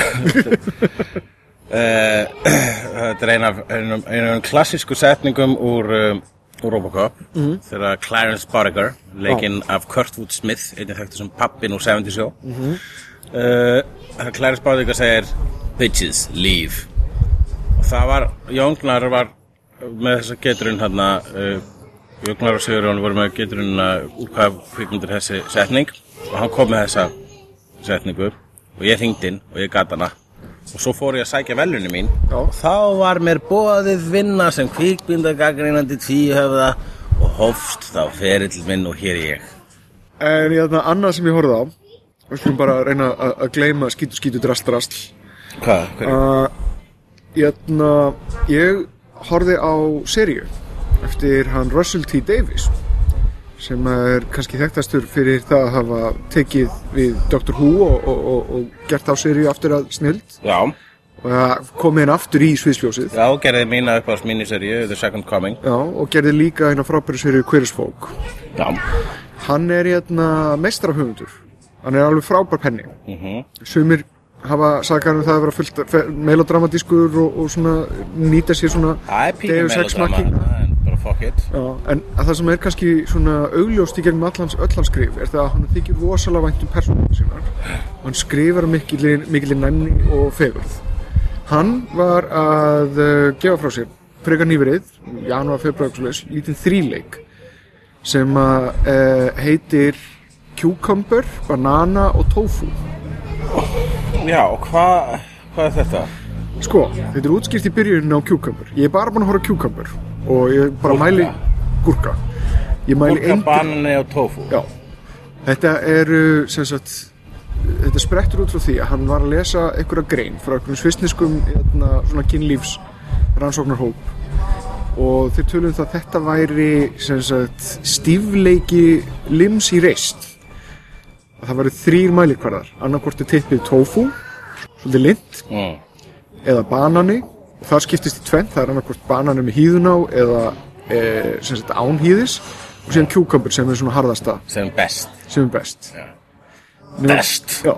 uh, þetta er eina af, klassísku setningum úr, um, úr Robocop, þegar Clarence Barriger, leikinn af Kurtwood Smith, einnig þekktu sem pappin úr 70 Show, uh, þegar Clarence Barriger segir Bitches Leave. Og það var, Jóngnar var með þessa geturinn hann uh, Jóngnar og Sigurjón voru með geturinn uh, úr hvað kvikmyndir þessi setning og hann kom með þessa setningu og ég hringdi inn og ég gat hana. Og svo fór ég að sækja velunni mín. Og þá var mér bóðið vinna sem kvikmyndagagrínandi tvíhöfða og hófst þá ferill minn og hér ég. En ég þarna annað sem ég horfði á Við skulum bara reyna að að gleyma skítur skítur drast drast. Hvað? Uh, ég, þarna, ég horfði á seríu eftir hann Russell T. Davies sem er kannski þekktastur fyrir það að hafa tekið við Doctor Who og, og, og, og gert á seríu aftur að snild Já, og komið inn aftur í sviðsljósið. Já, gerði mína upp á miniseríu The Second Coming. Já, og gerði líka eina frábæri seríu Queer as Folk. Já, hann er hérna meistarahöfundur. Hann er alveg frábær penni. Mhm. Sumir hafa sagað um það að vera fullt melodramatískur og, og svona nýta sér svona Deus Ex Machina. Fuck it. Já, en að það sem er kannski svona augljóst í gegnum allans öllansskrif er það að hann þykir rosalega vænt um persónum sínar. Og hann skrifar mikil, mikil nænni og fegurð. Hann var að uh, gefa frá sér frekar nýverið, janúar, februar lítinn þríleik sem að uh, heitir cucumber, banana og tofu. Já, og hvað hva er þetta? Sko, þetta er útskipt í byrjunin á cucumber. Ég er bara búin að horfa cucumber Og ég bara Gúrka. mæli Gúrka, eindri- banani og tofu. Já. Þetta sem sagt Þetta sprettur út frá því að hann var að lesa einhverja grein frá einhverjum svisniskum hérna, kynlífs rannsóknarhóp og þeir tölum það að þetta væri sagt stífleiki lims í reist. Það væri þrýr mælikvarðar. Annarkvort er tippið tofu svolítið lind mm. eða banani það skiptist í tvennt, það er annarkvort banani með hýðun á eða e, sem sagt án hýðis og síðan kjúkambur sem er svona harðasta. Sem best. Sem best. Já. Nefnum- Best. Já,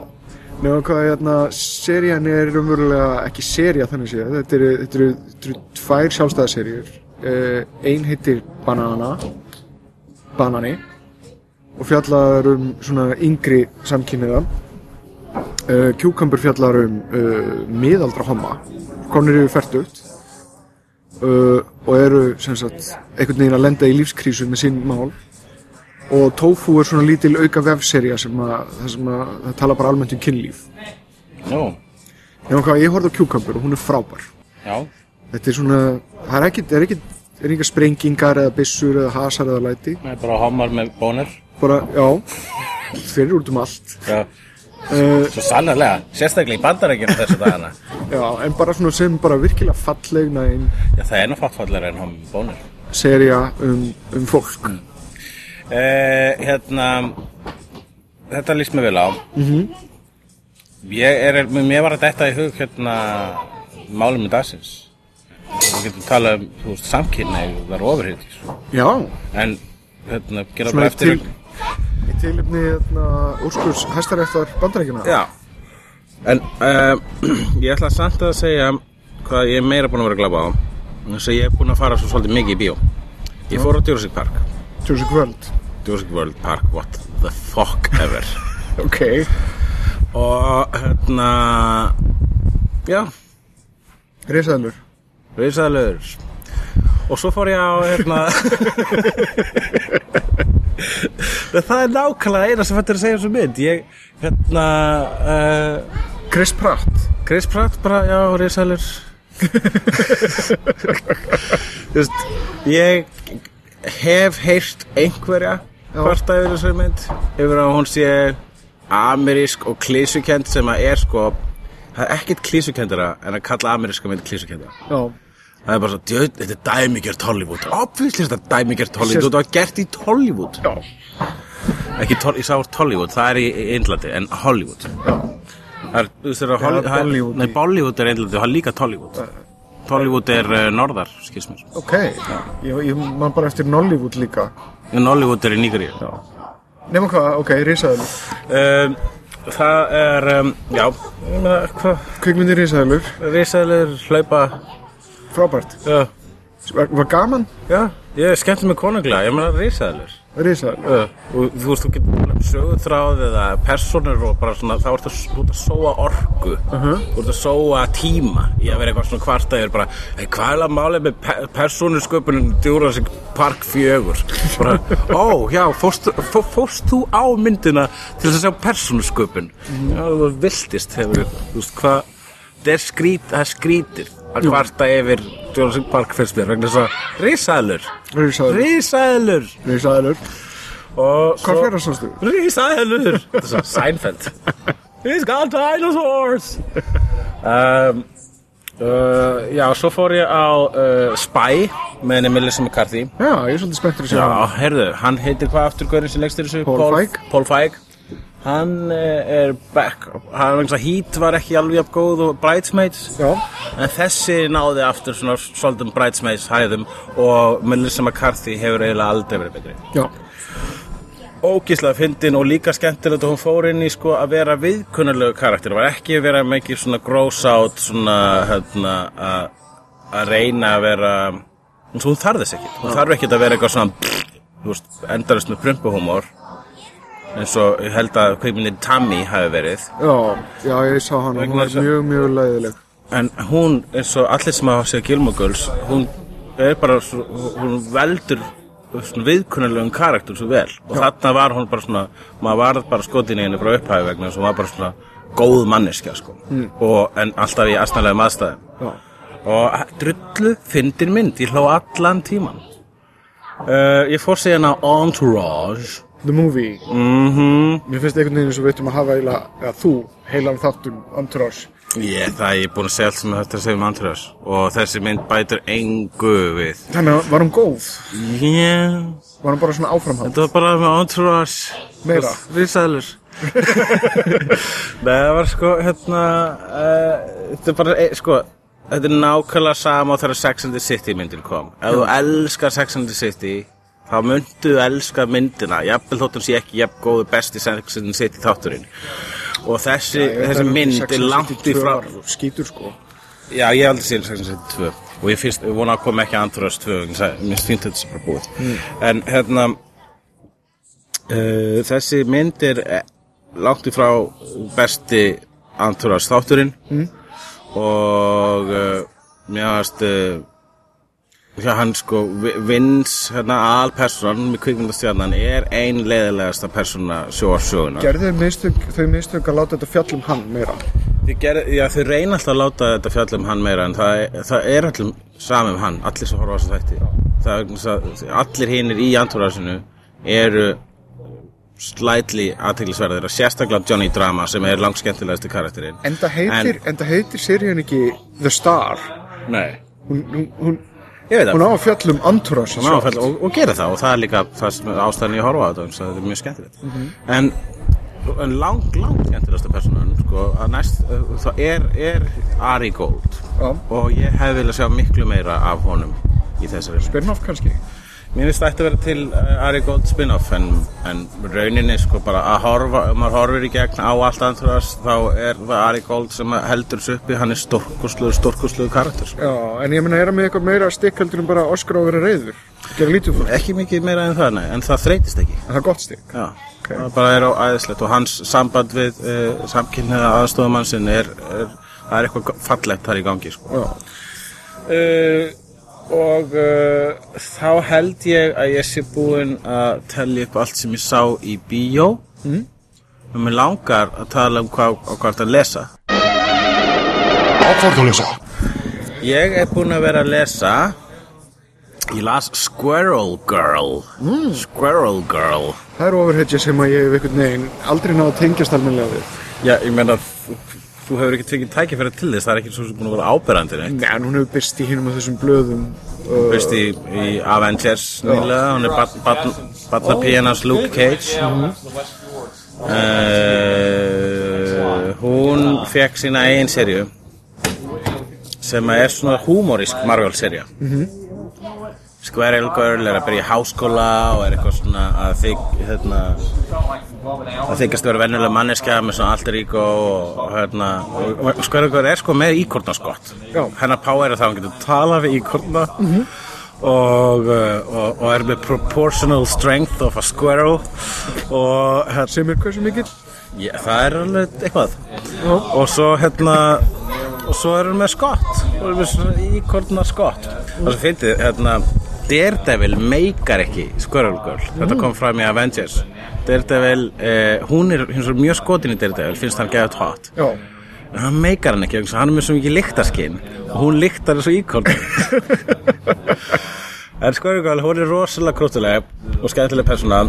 nefnum hvað hérna, serían er raunverulega ekki sería þannig séð, þetta eru, þetta eru, þetta eru tvær sjálfstæðaseríur uh, ein heitir Banana Banani og fjallar um svona yngri samkynniða uh, Cucumber fjallar um uh, miðaldra homma komnir yfir færtugt uh, og eru sem sagt einhvern veginn að lenda í lífskrísu með sín mál. Og Tofu er svona lítil auka vefserja sem að það sem að það tala bara almennt um kynlíf. Hvað, ég horfði á Cucumber og hún er frábær. Já, Þetta er svona, það er ekkit, er ekkit er enga sprengingar eða byssur eða hasar eða læti. Það er bara hámar með bónir bara, já, fyrir út um allt. Já, uh, svo sannarlega, sérstaklega í bandarækjum þessu dagana. Já, en bara svona sem bara virkilega falleg næn Já, það er nú fattfallega en hámar með bónir seria um, um fólk. Eh, hérna þetta líst mér vel á. -hmm. ég er, mér var að detta í hug hérna málum með dagsins. Við getum talað um, þú veist, samkynna það er ofurhýtt Já, en hérna, gera bara í til, eftir í tilefni hérna, úrskurs hæstaréttar bandarækjuna já. En uh, ég ætla samt að segja hvað ég er meira búin að vera að glaba á. Þess að ég er búin að fara svo svolítið mikið í bíó. Ég fór á Jurassic Park. Jurassic World. Jurassic World Park, what the fuck ever. Ok, og hérna já, risaðlur risaðalöður og svo fór ég á hérna það er nákvæmlega eina sem er að segja þessu mynd. Ég, hérna uh, Chris Pratt. Chris Pratt bara, já, veist ég hef heyrt einhverja hvarta yfir þessu mynd. Yfir að hún sé amerísk og klísukend sem að er sko það er ekkert klísukendara en að kalla ameríska mynd klísukendara Já, það er bara svo, djöð, þetta er dæmigjört Hollywood. Obviously er þetta dæmigjört Hollywood. Sérst- þetta var gert í Hollywood já, ekki, ég sá Hollywood, það er í í Indlandi en Hollywood. Það er, þú veist, það er Holly- það er- Bollywood nei, Bollywood er Indlandi og það er líka Tollywood. Tollywood er uh, norðar, skils mér. Ok. Ég, man bara eftir Nollywood líka. En Hollywood er í Nígeríu. Nefnum hvað, ok, risaðlur um, það er um, já, Kvikmyndir risaðlur, risaðilegur hlaupa frábært. Já, Var, gaman? já, ég skemmti mig konunglega ég meina risaðilegur Risaðlur uh, og þú veist, þú getur sögutráð eða personur og bara svona þá ertu að, þú ert að sóa orku. Þú ert að sóa tíma að vera eitthvað svona kvarta yfir bara, hey, hvað er að málið með pe personursköpunin Jurassic Park 4 bara, ó, já, fórst, fó, fórst þú á myndina til að sjá personursköpun já, þú viltist hefur, þú veist, hvað það er skrít, það skrítið að kvarta yfir Jurassic Park fyrst mér vegna þess að risaðlur Risaðlur risaðlur Risaðlur og Hvað fyrir það sástu? Risaðlur Þetta er svo Seinfeld. He's got dinosaurs. Um, uh, Já, svo fór ég á uh, Spy með henni Melissa McCarthy. Já, ég er svolítið spenntur að sjá Já, hana. heyrðu, hann heitir hvað aftur Gaurin sem legstir þessu? Paul Feig. Paul Feig Hann uh, er back Hann Heat var ekki alveg jafn góð og Bridesmaids. Já, En þessi náði aftur svona svolítum Bridesmaids hæðum og Melissa McCarthy hefur eiginlega aldrei verið betri. Já, ógíslega fyndin og líka skemmtilegt að hún fór inn í sko að vera viðkunnarlegu karakter, var ekki að vera mikið svona gross out svona hérna að að reyna að vera og hún þarf þess ekkit, hún þarf ekkit að vera eitthvað svona endarist með prumpuhumor eins og ég held að kveikmyndin Tammy hafi verið. Já, já, ég sá hana, hún að- mjög, mjög leiðileg. en hún eins og allir sem hafa séð Gilmore Girls hún er bara svo, hún veldur svona viðkunnarlegum karakter svo vel. Og þarna var hún bara svona maður var bara skotin í henni frá upphæfi vegna að hún var bara svona góð manneskja sko. og, en alltaf í aðstæðlegum aðstæðum. Já, og drullu fyndin mynd, ég hló allan tíman uh, ég fór sig hérna Entourage The Movie. mhm Mér finnst einhvern veginn eins og við ættum að hafa eiginlega, eða þú, heilan þáttum Entourage. Ég, það ég er búin að segja allt sem þetta segja um Entourage og þessi mynd bætir engu við Þannig að var hún góð? yeah. Var hún bara svona áframhald? Þetta var bara með entourage Meira? Rísæðlur Nei, það var sko hérna uh, Þetta er bara, e, sko Þetta er nákvæmlega sama þegar Sex and the City myndin kom Ef þú elskar Sex and the City þá myndu elska myndina jafnvel þóttum sé ekki jafn góðu besti and the City þátturinn. Og þessi, þessi mynd er langt í frá Skítur sko. Já, ég hef aldrei séð Sex and the City 2 og ég finnst, ég vona að koma ekki Andröðs 2 vegna þess að mér finnst þetta sem bara búið. En hérna uh, þessi mynd er eh, langt í frá besti Andröðs þátturinn. Mm. og uh, mér finnst uh, Já, hann sko, Vins, hérna, alpersonan með kvikmyndastjarnan er ein leiðilegasta persóna sjóarsöguna. Gerðu þau þau mistök að láta þetta fjall um hann meira? Þið, ger, já, þið reyna alltaf að láta þetta fjalla um hann meira en það, það er öllum samum hann, allir sem horfa á þessu þætti það er, þess að allir hinnir í antúrasinu eru slætli aðteglisverðir og sérstaklega Johnny Drama sem er langt skemmtilegasti karakterinn Enda heitir, enda heitir seríun ekki The Star Nei, Hún, hún, hún, hún það. Á að um að fjalla- og, og gera það og það er líka það ástæðan ég horfa á þetta þannig að þetta er mjög skemmtilegt. En, en lang, lang skemmtilegasta personan sko, að næst, það er, er Ari Gold. Já. og ég hef viljað sjá miklu meira af honum í þessari Spin-off kannski Mér finnst það ætti að vera til uh, Ari Gold spin-off en, en rauninni sko bara að horfa, ef maður horfir í gegn á allt andras þá er það Ari Gold sem heldur þessu uppi, hann er stórkosluður, stórkosluður karakter sko. Já, en ég meina er hann með eitthvað meira stikk heldur en bara Oscar á að vera reyður Gera lítið það, Ekki mikið meira en það, nei, en það þreytist ekki. En það er gott stikk? Já, það bara er á æðislegt og hans samband við uh, samkynniða aðstofum sinn er, er, það er eitthvað fallegt þar í gangi sko. Uh, og uh, þá held ég að ég sé búinn að tellja upp allt sem ég sá í bíó. Mm. og mér langar að tala um hvað, á hvað það að lesa. Ákvörðu að lesa. ég er búinn að vera að lesa ég las Squirrel Girl. Squirrel Girl. Það er overheadja sem að ég hef einhvern veginn aldrei náða að tengjast almennilega við. Já, ég meina þú, þú hefur ekki tekið tækifæri til þess það er ekki svo sem búinn að vera áberandi neitt Nei, en hún hefur byrst í hinum af þessum blöðum uh, Fyrst í, í Avengers nýlega, hún er barn- barn- barnapíanas Luke Cage. Uh, Hún fekk sína eigin serju sem er svona húmorísk Marvel serja Squirrel Girl er að byrja í háskóla og er eitthvað svona að þig, hérna, að þykast vera venjulega manneskja með svona alter ego og hérna, og Squirrel Girl er sko með íkornaskott. Já. hennar power er það að hún getur talað við íkorna og, uh, og, og er með proportional strength of a squirrel og hérna, sem er hversu mikill Já, það er alveg eitthvað. Og svo hérna og svo er hann með skott. Og er með svona íkorna skott og svo fyndið, hérna Daredevil meikar ekki Squirrel Girl. Þetta kom fram í Avengers Daredevil, eh, hún er hins vegar mjög skotin í Daredevil, finnst hann hot. Já, en hann meikar hann ekki, hann er með svo mikið lyktarskinn og hún lyktar þessu íkorn en Squirrel Girl, hún er rosalega krútuleg og skemmtileg persóna.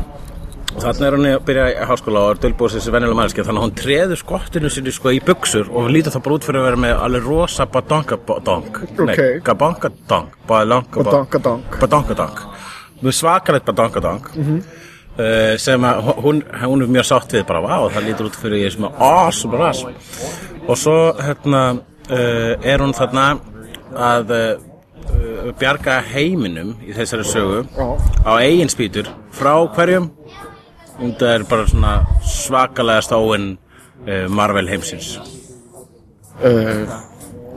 Og þarna er hún að byrja í háskóla og er dölbúið þessi venjulega manneskja þannig að hún treður skottinu sinni sko í buksur og lítur það bara út fyrir að vera með alveg rosa badonkadonk Ok. nei, gabankadonk Badonkadonk. badonkadonk með svakalegt badonkadonk uh, sem að hún, hún er mjög sátt við bara, vá, það lítur út fyrir ég sem að awesome ras og svo hérna uh, er hún þarna að uh, bjarga heiminum í þessari sögu á eigin spýtur frá hverjum? Og það er bara svona svakalega stóin uh, Marvel heimsins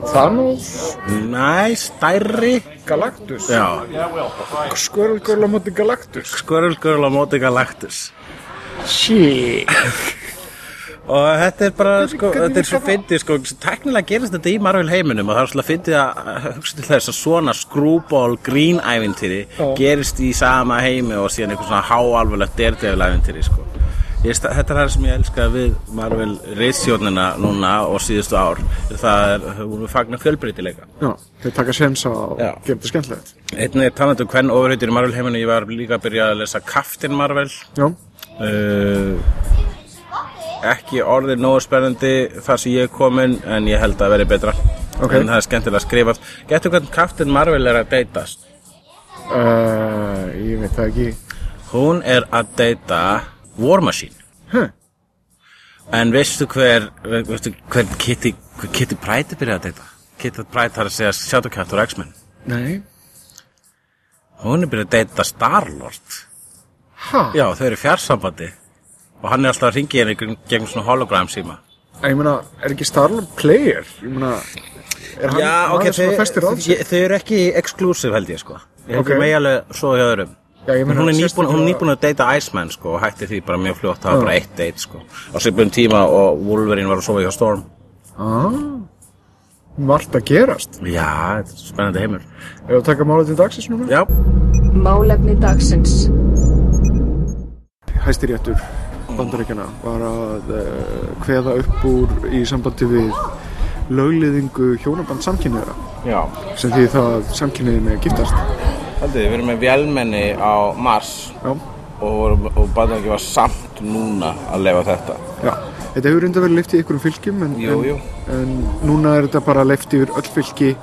Thanos? Næ, stærri. Galactus? Já, Squirrel Girl á móti Galactus? Squirrel Girl á móti Galactus. Shit. Og þetta er bara, sko, þetta er svo fyndið sko, teknilega gerist þetta í Marvel heiminum og það er svolítið fyndið að hugsa til þess að svona screwball green ævintýri Já. gerist í sama heimi og síðan eitthvað svona háalvarlegt daredevil ævintýri sko. Ég, þetta er það sem ég elska við Marvel reitsjónina núna og síðustu ár. Það er, hún fagnar fjölbreytileika. Já, þeir taka að Já. gera þetta skemmtilegt. Einnig er talandi um hvern ofurheitir í Marvel heiminu ég var líka að byrja að lesa Captain Marvel. Já, uh, ekki orðið nógu spennandi þar sem ég er komin en ég held að veri betra. Ok. en það er skemmtilega skrifað. Getur hvernig Captain Marvel er að deytast? Uh, ég veit það ekki. Hún er að deyta War Machine Huh. en veistu hver veistu hver Kitty, hver Kitty Pryde er byrjað að deyta Kitty Pryde þarf að segja Shadowcat og X-Men Nei hún er byrjað að deyta Starlord Ha? já þau eru í fjarsambandi og hann er alltaf að ringi henni gegn, gegn svona hologram síma Ég meina, er ekki Starlord player? Ég meina, er hann Já, ok, maður sem þau, ég- þau eru ekki exclusive held ég sko Ég Ok. okay. megi alveg svo hjá öðrum Já, hún, er nýbúin, að deyta Iceman sko og hætti því bara mjög fljótt, það var bara eitt date sko. Á svipunum tíma og Wolverine var að sofa hjá Storm. Ah, margt að gerast. Já, þetta er spennandi heimur. Ef að taka málið til dagsins núna? Já, Málefni dagsins. Hæstiréttur bandaríkjana var að uh, kveða upp úr í sambandi við lögliðingu hjónaband samkynniðra Já, sem því það að samkynniðin er giftast haldið, við erum með vélmenni á Mars. Já, og, og ekki var samt núna að lefa þetta. já. Þetta hefur reynda verið leift í einhverjum fylgjum en, Jú, jú. en, en núna er þetta bara leift yfir öll fylgi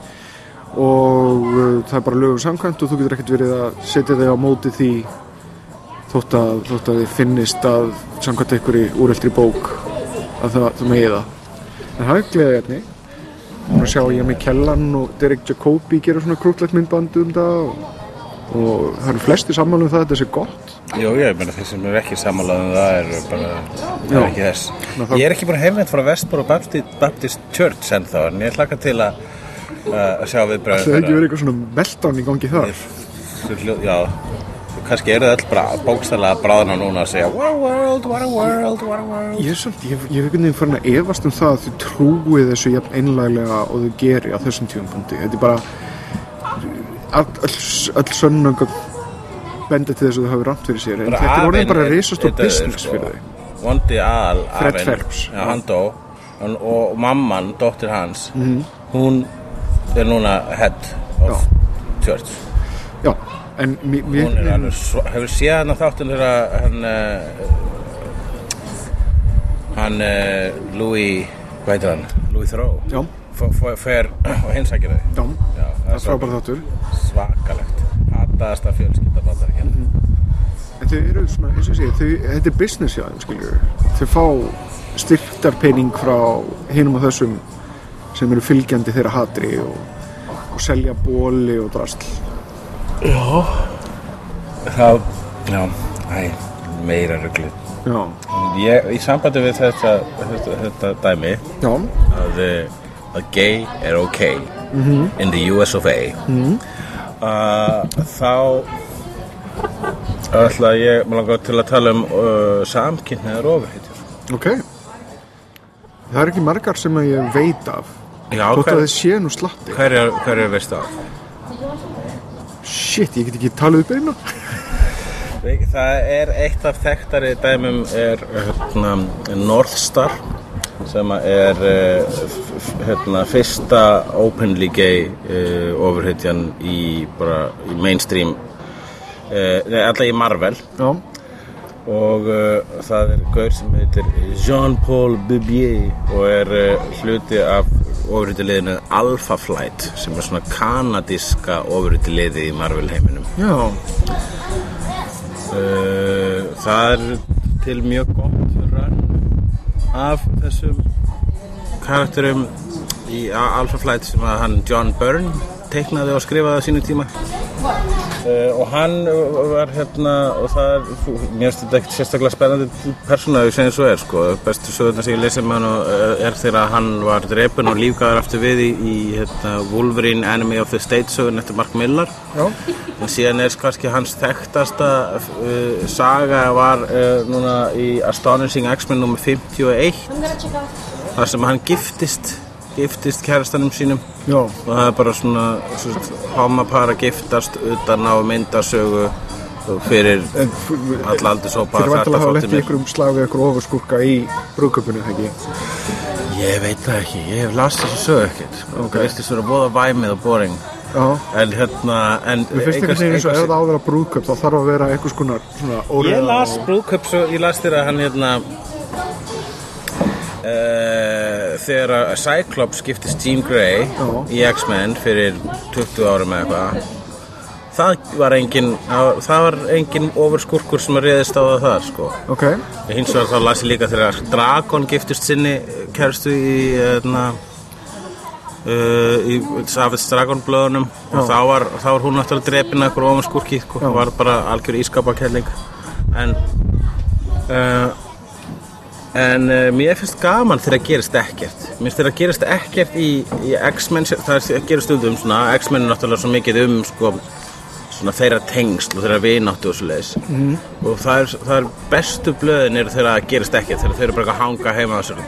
og uh, það er bara lögum samkvæmt og þú getur ekkert verið að setja þig á móti því þótt að, þótt að þið finnist að samkvæmt einhverju úreldri bók að það, það megi það. En það er gleðið hérna og sjá ég með Kellan og Derek Jacobi gera svona krútlegt myndband um það og, og það eru flesti sammála um það að þetta sé gott? Jú, ég meina þeir sem eru ekki sammálaðum það eru bara, það er ekki þess. Þá- Ég er ekki búin að heimvend frá Vestboro Baptist, Baptist Church en þá, en ég hlaka til að, að sjá Það viðbröðum hefur ekki verið eitthvað svona meltdown í gangi þar? Já, kannski eru það öll bara bókstæðlega að bráðna núna að segja What a world, what a world, what a world. Ég er samt, ég, hef einhvern veginn farin að efast um það að þau trúi þessu jafn einlæglega og þau geri á þessum tíumpunkti. Þetta er bara, all, sönnöngum benda til þess að þau hafi rámt fyrir sér. En þetta er orðin bara reisast og business fyrir þau. sko. Vondi Al, Fred. Já, hann dó og, mamman, dóttir hans Mhm. hún er núna head of church Já, en hún er alveg, svo, hefur séð hann að þáttin þegar hann uh, hann uh, Louis, hvað heitir hann Louis Theroux Já, fer og hinsækir þau. Já, Já, það er frábært þáttur. svakalegt. Hataðasta fjölskylda bandaríkjana En þau eru svona, eins og segi, þau, þetta er business hjá þeim, skiljur. Þau fá styrktarpening frá hinum og þessum sem eru fylgjandi þeirra hatri og, og selja bóli og drasl. það, já, æ, meira ruglið Já, ég, í sambandi við þetta, þetta, þetta dæmi já, að, eh, að gay er ok in the US of A uh, þá ætla ég maður langar til að tala um uh, samkynniðar ofurheitjur ok. Það er ekki margar sem að ég veit af. Þótt að þið sé nú slatti. hverjar hver veistu af? Shit, ég get ekki talið upp einu. Það er eitt af þekktari dæmum er hérna, Northstar sem er f- hérna, fyrsta openly gay uh, ofurheitjan í, bara, í mainstream uh, nei, alltaf í Marvel. Já, og uh, það er gaur sem heitir Jean-Paul Bubier og er hluti af ofurhættuliðinu Alpha Flight sem er svona kanadíska ofurhættuliði í Marvel heiminum. Já, það er til mjög gott af þessum karakterum í Alpha Flight sem að hann John Byrne teiknaði og skrifaði á sínu tíma uh, og hann var hérna og það er, þú- mér finnst þetta ekkert sérstaklega spennandi persóna ef ég segja svo er sko, bestu sögurnar sem ég lesið með hann og, uh, er þegar hann var drepun og lífgæður aftur við í, í hérna, Wolverine Enemy of the State sögun eftir Mark Millar. Já, En síðan er kannski hans þekktasta uh, saga var uh, núna í Astonishing X-Men nr. 51 þar sem hann giftist giftist kærastanum sínum já, og það er bara svona, svona homapar að giftast utan á myndasögu og fyrir alla eru þetta vantilega að hafa lett í mér- einhverjum slag við einhver ofurskúrka í brúðköpunni, þegar ekki? Ég veit það ekki, ég hef last þessu sögu ekkert sko. Ok. það veist þessu vera bóða væmið og boring Já, en hérna en mér finnst einhvern veginn eins og ef það á að vera brúðköp þá þarf að vera einhvers konar svona Ég las og- brúðköp svo, ég las þér að hann hérna uh, þegar að Cyclops skiptist Jean Grey Já. í X-Men fyrir 20 árum eða eitthvað það var engin það var engin ofurskurkur sem að reyðist á það þar sko. Ok, hins vegar þá las ég líka þegar Dragon giftist sinni kærustu í hérna Uh, í Savage Dragon blöðunum og þá var, þá var hún náttúrulega drepin af eitthvað ofanskurki, sko, Já. var bara algjör ískapakelling en uh, en uh, mér finnst gaman þegar það gerist ekkert. Mér finnst þegar það gerist ekkert í, í X-Men, það er- gerist stundum svona X-Men er náttúrulega svo mikið um sko, svona þeirra tengsl og þeirra vináttu og svo leiðis mm. og það er, það er bestu blöðin eru þegar það gerist ekkert þegar þeir eru bara eitthvað að hanga heima á sér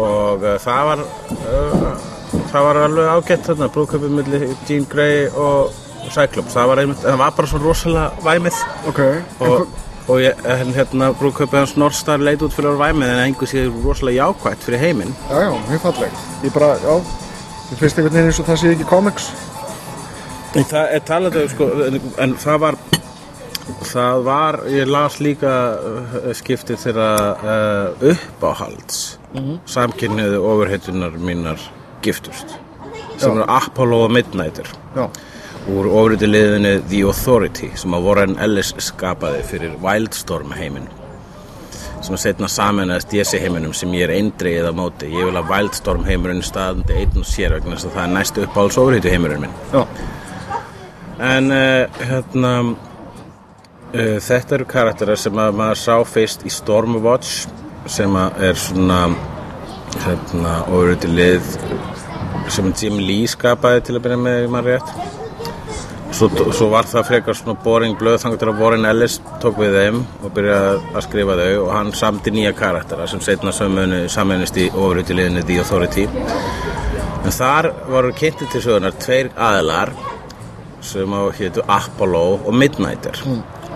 og uh, það var uh, það var alveg ágætt þarna brúðköpið milli Jean Grey og Cyclops. Það var, einmitt, það var bara svo rosalega væmið. Ok. En Og- og ég, hérna brúköpið hans Northstar leit út fyrir að væmið en einhver séð rosalega jákvætt fyrir heiminn Já, já, mjög falleg. Ég bara, já, ég finnst einhvern veginn eins og það sé ekki comics. En það er talað um sko, en, en það var það var, ég las líka uh, skiptið þeirra uh, uppáhalds mm -hmm. samkynniðu ofurheitunar mínar giftust sem eru Apollo og Midnighter Já, úr ofurheiti liðinni The Authority sem að Warren Ellis skapaði fyrir Wildstorm heiminn sem að setna saminast DC heiminum sem ég er eindreið á móti. Ég vil að Wildstorm heimurinn staðandi einn og sér vegna þess að það er næstu uppáhalds ofurheitu heimurinn minn. Já, En uh, hérna uh, þetta eru karakterar sem að maður sá fyrst í Stormwatch sem að er svona hérna ofuröyti lið sem Jim Lee skapaði til að byrja með maður rétt svo, svo var það frekar svona boring blöð þangar til að Warren Ellis tók við þeim og byrjaði að skrifa þau og hann samdi nýja karaktera sem setna saminist í ofuröyti liðinni The Authority. En þar voru kynnti til sögunar tveir aðilar sem á hétu Apollo og Midnighter.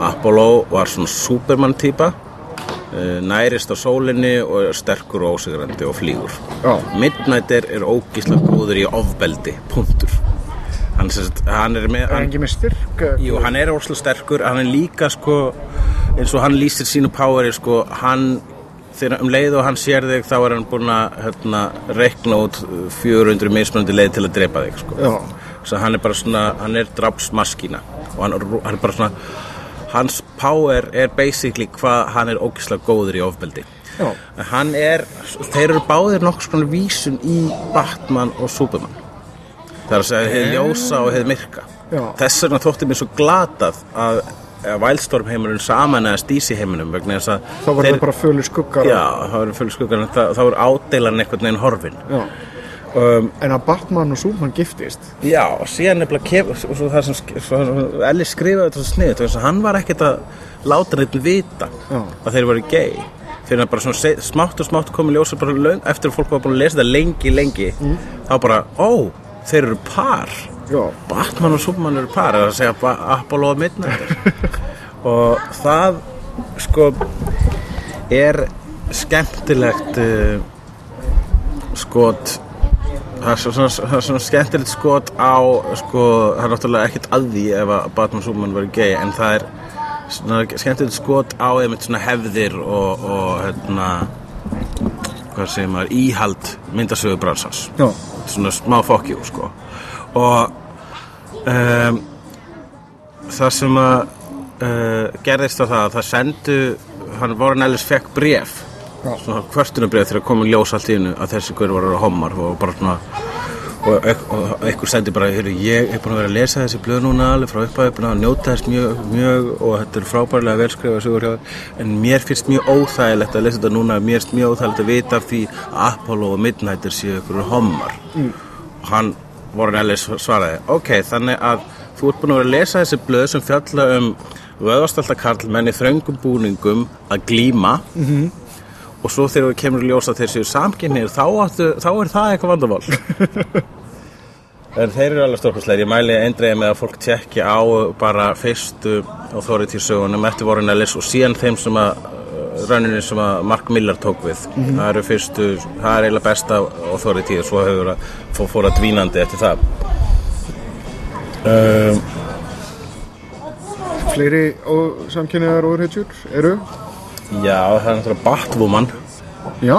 Apollo var svona Superman típa eh, nærist á sólinni og er sterkur og ósigrandi og flýgur. Já. Midnighter er ógíslega góður í ofbeldi punktur hann, sagt, hann er með hann með styrk? jú, hann er óslega sterkur hann er líka sko eins og hann lýsir sínu poweri sko hann þegar um leið og hann sér þig þá er hann búinn að hérna, reikna út 400 mismunandi leið til að drepa þig sko svo hann er bara svona, hann er drapsmaskína og hann, hann er bara svona hans power er basically hvað hann er ógislega góður í ofbeldi Já. Hann er, þeir eru báðir nokkuð svona vísun í Batman og Superman það er að segja hefði ljósa og hefði myrka Já. þess vegna þótti mér svo glatað að, Wildstorm heimurinn saman eða Stísi heiminum vegna þess að þá var það bara fölu skuggar. já, það var full skuggan en það, það var ádeilan einhvern veginn horfin um, En að Batman og Superman giftist, Já, og síðan nefnilega kem, og svo það sem, Ellis skrifaði þetta svo sniðut þess að hann var ekkert að láta neitt vita Já. að þeir voru gay fyrir að bara svona smátt og smátt komið ljósa bara löng, eftir að fólk var búin að lesa þetta lengi, lengi þá bara, ó, þeir eru par. Já, Batman og Superman eru par eða að segja Apollo og Midnighter. Og það sko er skemmtilegt uh, skot. Það er svona, svona skemmtilegt skot á sko, það er náttúrulega ekkert að því ef að Batman og Superman verið gay en það er skemmtilegt skot á einmitt svona hefðir og, og hérna hvað segir maður, íhald myndasögu bransans já, svona smá fokkjú sko. Og um, það sem að uh, gerðist á það að það sendu hann Warren Ellis fekk bref Já. svona kvörtunarbref þegar komið ljós allt í hennu að þessi hver var að homar og bara svona og, einhver sendi bara ég er búin að vera að lesa þessi blöð núna alveg frá upphæði, búin að njóta þess mjög, mjög og þetta er frábærlega velskrifa en mér finnst mjög óþægilegt að lesa þetta núna mér finnst mjög óþægilegt að vita af því að Apollo og Midnighter séu ykkur homar og hann Warren Ellis svaraði ok, þannig að þú ert búin að vera að lesa þessi blöð sem fjalla um vöðvastallta karlmenn í þröngum búningum að glíma -hmm. Og svo þegar við kemur í ljós að þeir séu samkynniðir þá, áttu, þá er það eitthvað vandamál En þeir eru alveg stórkostlegir. Ég mæli eindreiði með að fólk tjekki á bara fyrstu authority sögunum eftir Warren Ellis og síðan þeim sem að uh, rauninni sem að Mark Miller tók við. Það eru fyrstu, það er eiginlega besta authority og svo hefur að fó- fór að dvínandi eftir það. Um, fleiri og samkynniðar overheitsjur eru? Já, það er náttúrulega Batwoman. Já,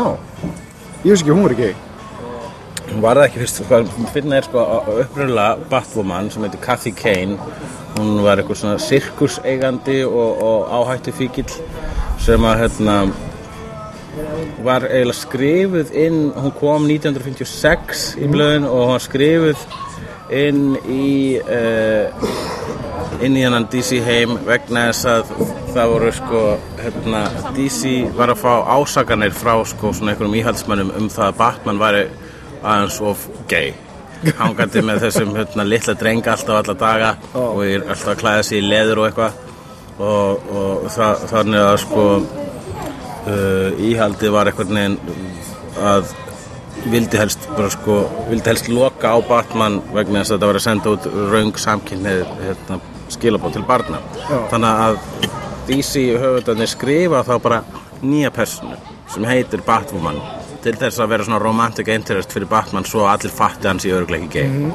ég veist ekki, hún var ekki. Hún var það ekki fyrst, sko, finna er sko uppröðulega Batwoman sem heitir Kathy Kane hún var eitthvað svona sirkuseigandi og, og áhættu fíkil sem að hérna var eiginlega skrifuð inn hún kom 1956 í blöðin og hún var skrifuð inn í uh, inn í hennan DC heim vegna þess að það voru sko hérna, DC var að fá ásakanir frá sko svona einhverjum íhaldsmönnum um það að Batman væri aðeins of gay. Hangandi með þessum hérna, litla drenga alltaf alla daga og er alltaf að klæða sig í leður og eitthvað. Og, og það, þannig að sko uh, íhaldi var eitthvað neginn að vildi helst bara sko vildi helst loka á Batman vegna þess að þetta var að senda út raung samkynnið hérna, skilabóð til barna. Já. þannig að DC höfundarnir skrifa þá bara nýja personu sem heitir Batwoman til þess að vera svona romantic interest fyrir Batman svo allir fatti hans í örgleiki gay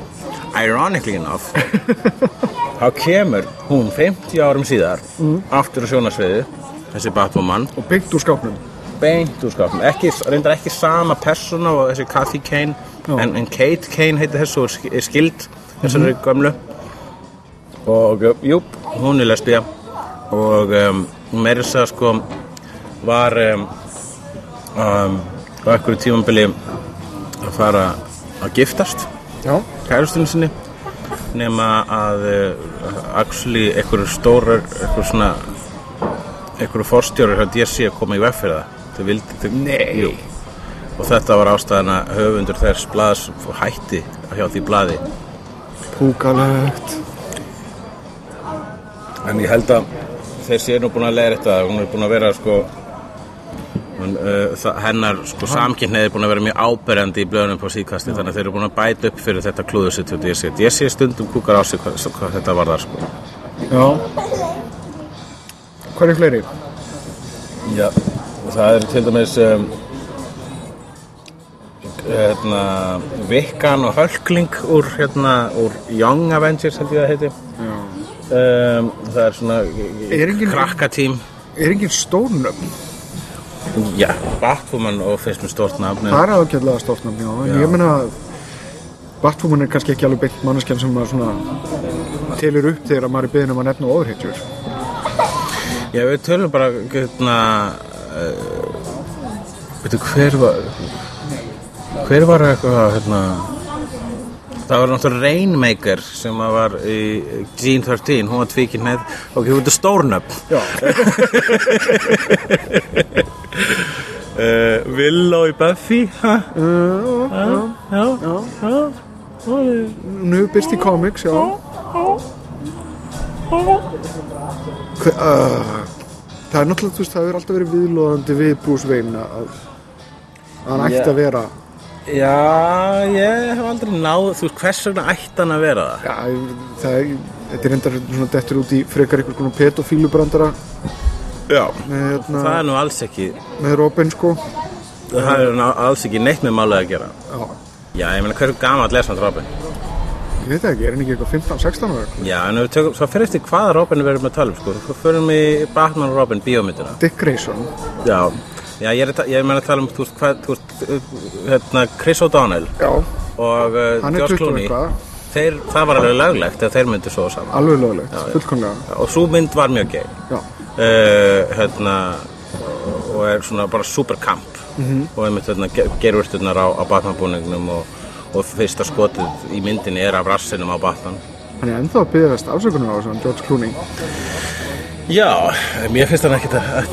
Ironically enough þá kemur hún 50 árum síðar aftur á sjónasviði þessi Batwoman. Og byggt úr skápnum. beint úr skápnum. Ekki, reyndar ekki sama persóna og þessi Kathy Kane en, en Kate Kane heiti þessu er sk- skild þessari gömlu og uh, jú, hún er lesbía. Og um, að sko var um, um, á einhverju tímambili að fara að giftast kærustunum sinni nema að uh, actually einhverju stórar einhverju svona einhverju forstjórar hjá DSC að koma í veg fyrir það. Þau vildi þau, Nei. Og þetta var ástæðan að höfundur þess blaðs hætti hjá því blaði. Púkalegt. En ég held að þeir séu nú búin að leiða þetta hún er búin að vera sko uh, hennar sko samkynneið er búin að vera mjög áberandi í blöðunum på síkasti þannig að þeir eru búin að bæta upp fyrir þetta klúður sitt hjá DSC DSC stundum kúkar á sig hvað, hvað þetta var þar sko. Já. Hvað er fleiri? Já, það er til dæmis um, hérna, Vikkan og Hölkling úr, hérna, úr Young Avengers held ég að heiti um, það er svona Er engin- krakkatím Er engin stórnöfn? Já, Batwoman og fyrst með en- Það er ágætlega stórnöfn, já. Já. ég meina að Batwoman er kannski ekki alveg beint manneskjan sem maður svona telur upp þegar maður er beðin um að nefna ofurhetjur. Já, við tölum bara hérna uh, veitu hver var hver var eitthvað hérna það var náttúrulega Rainmaker sem að var í Gene 13 hún var tvíkinn með og stórnöfn Já. uh, Willow í Buffy ha? já, já, já, Hún hefur byrst í comics, já. Uh, það er náttúrulega, þú veist, það hefur alltaf verið viðlóðandi við Bruce Wayne að, að hann ætti að vera. Já, ég hef aldrei náð þú veist, hvers vegna ætti hann að vera það Já, það er, þetta er reyndar svona dettur út í frekar einhver konar pedofílubrandara já, með, hérna, það er nú alls ekki með Robin, sko. það er nú alls ekki neitt með málega að gera Já. Já, ég meina hversu gamall er samt Robin? Ég veit ekki, er hann ekki eitthvað 15-16 ára? Já, en við tökum, svo fyrir eftir hvaða Robin við erum að tala um, sko. Svo fyrir við í Batman og Robin bíómyndina. Dick Grayson. Já. Já, ég er, ég er að tala um, þú veist, hvað, þú veist, uh, hérna, Chris O'Donnell Já, og uh, hann er George 20 Clooney. eitthvað, Þeir, það var alveg löglegt að þeir myndu svo saman. alveg löglegt, fullkomlega. Og svo mynd var mjög gay. Já, Uh, hérna, og er svona bara super camp. Mhm. Og einmitt, hérna, gerurstunar á, á Batman-búningnum og, og fyrsta skotið í myndinni er af rassinum á Batman. hann er ennþá að byggðast afsökunar á þessu, hann George Clooney. Já, mér finnst hann ekkert að,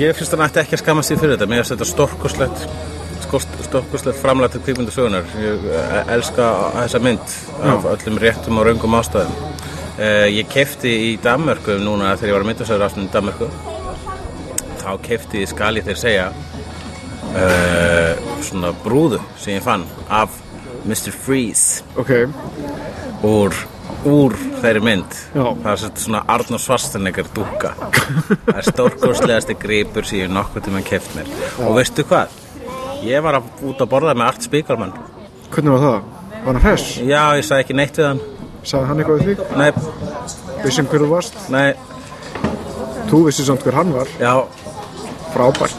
ég finnst hann ekki að skammast því fyrir þetta, mér finnst þetta stórkoslegt sko, stórkoslegt framlega til kvikmyndasögunar ég eh, elska þessa mynd af öllum réttum og raungum ástæðum. Uh, ég kefti í Danmörku núna þegar ég var að myndasögur aftur í Danmörku. Þá kefti ég skal ég þeir segja uh, svona brúðu sem ég fann af Mr. Freeze. Ok, úr, úr þeirri mynd Já. það er svona- Arnold Schwarzenegger dúka það er stórkostlegasti gripur sem ég nokkuð tíma keft mér og veistu hvað ég var að, út að borða með Art Spiegelman hvernig var það? Var hann hress? já, ég sagði ekki neitt við hann Sagði hann eitthvað við þig? nei, Vissum hver þú varst? nei, Þú vissir samt hver hann var. já Frábært.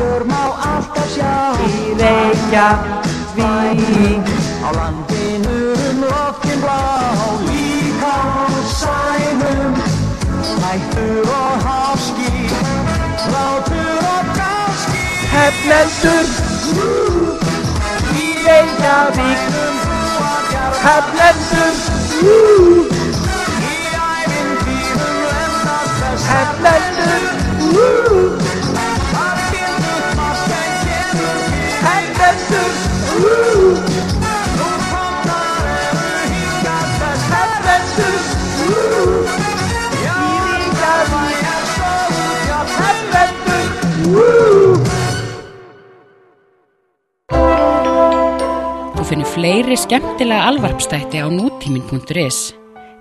Fjör má alltaf sjá. Í Reykjavík. Á landinu um loftin blá Líka á sænum. Hættur og háski Látur og gáski. Hefnendur Í Reykjavík. Hefnendur Í þess Hefnendur Hefnendur finnur fleiri skemmtilega alvarpstætti á nútímin.is.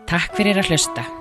Takk fyrir að hlusta.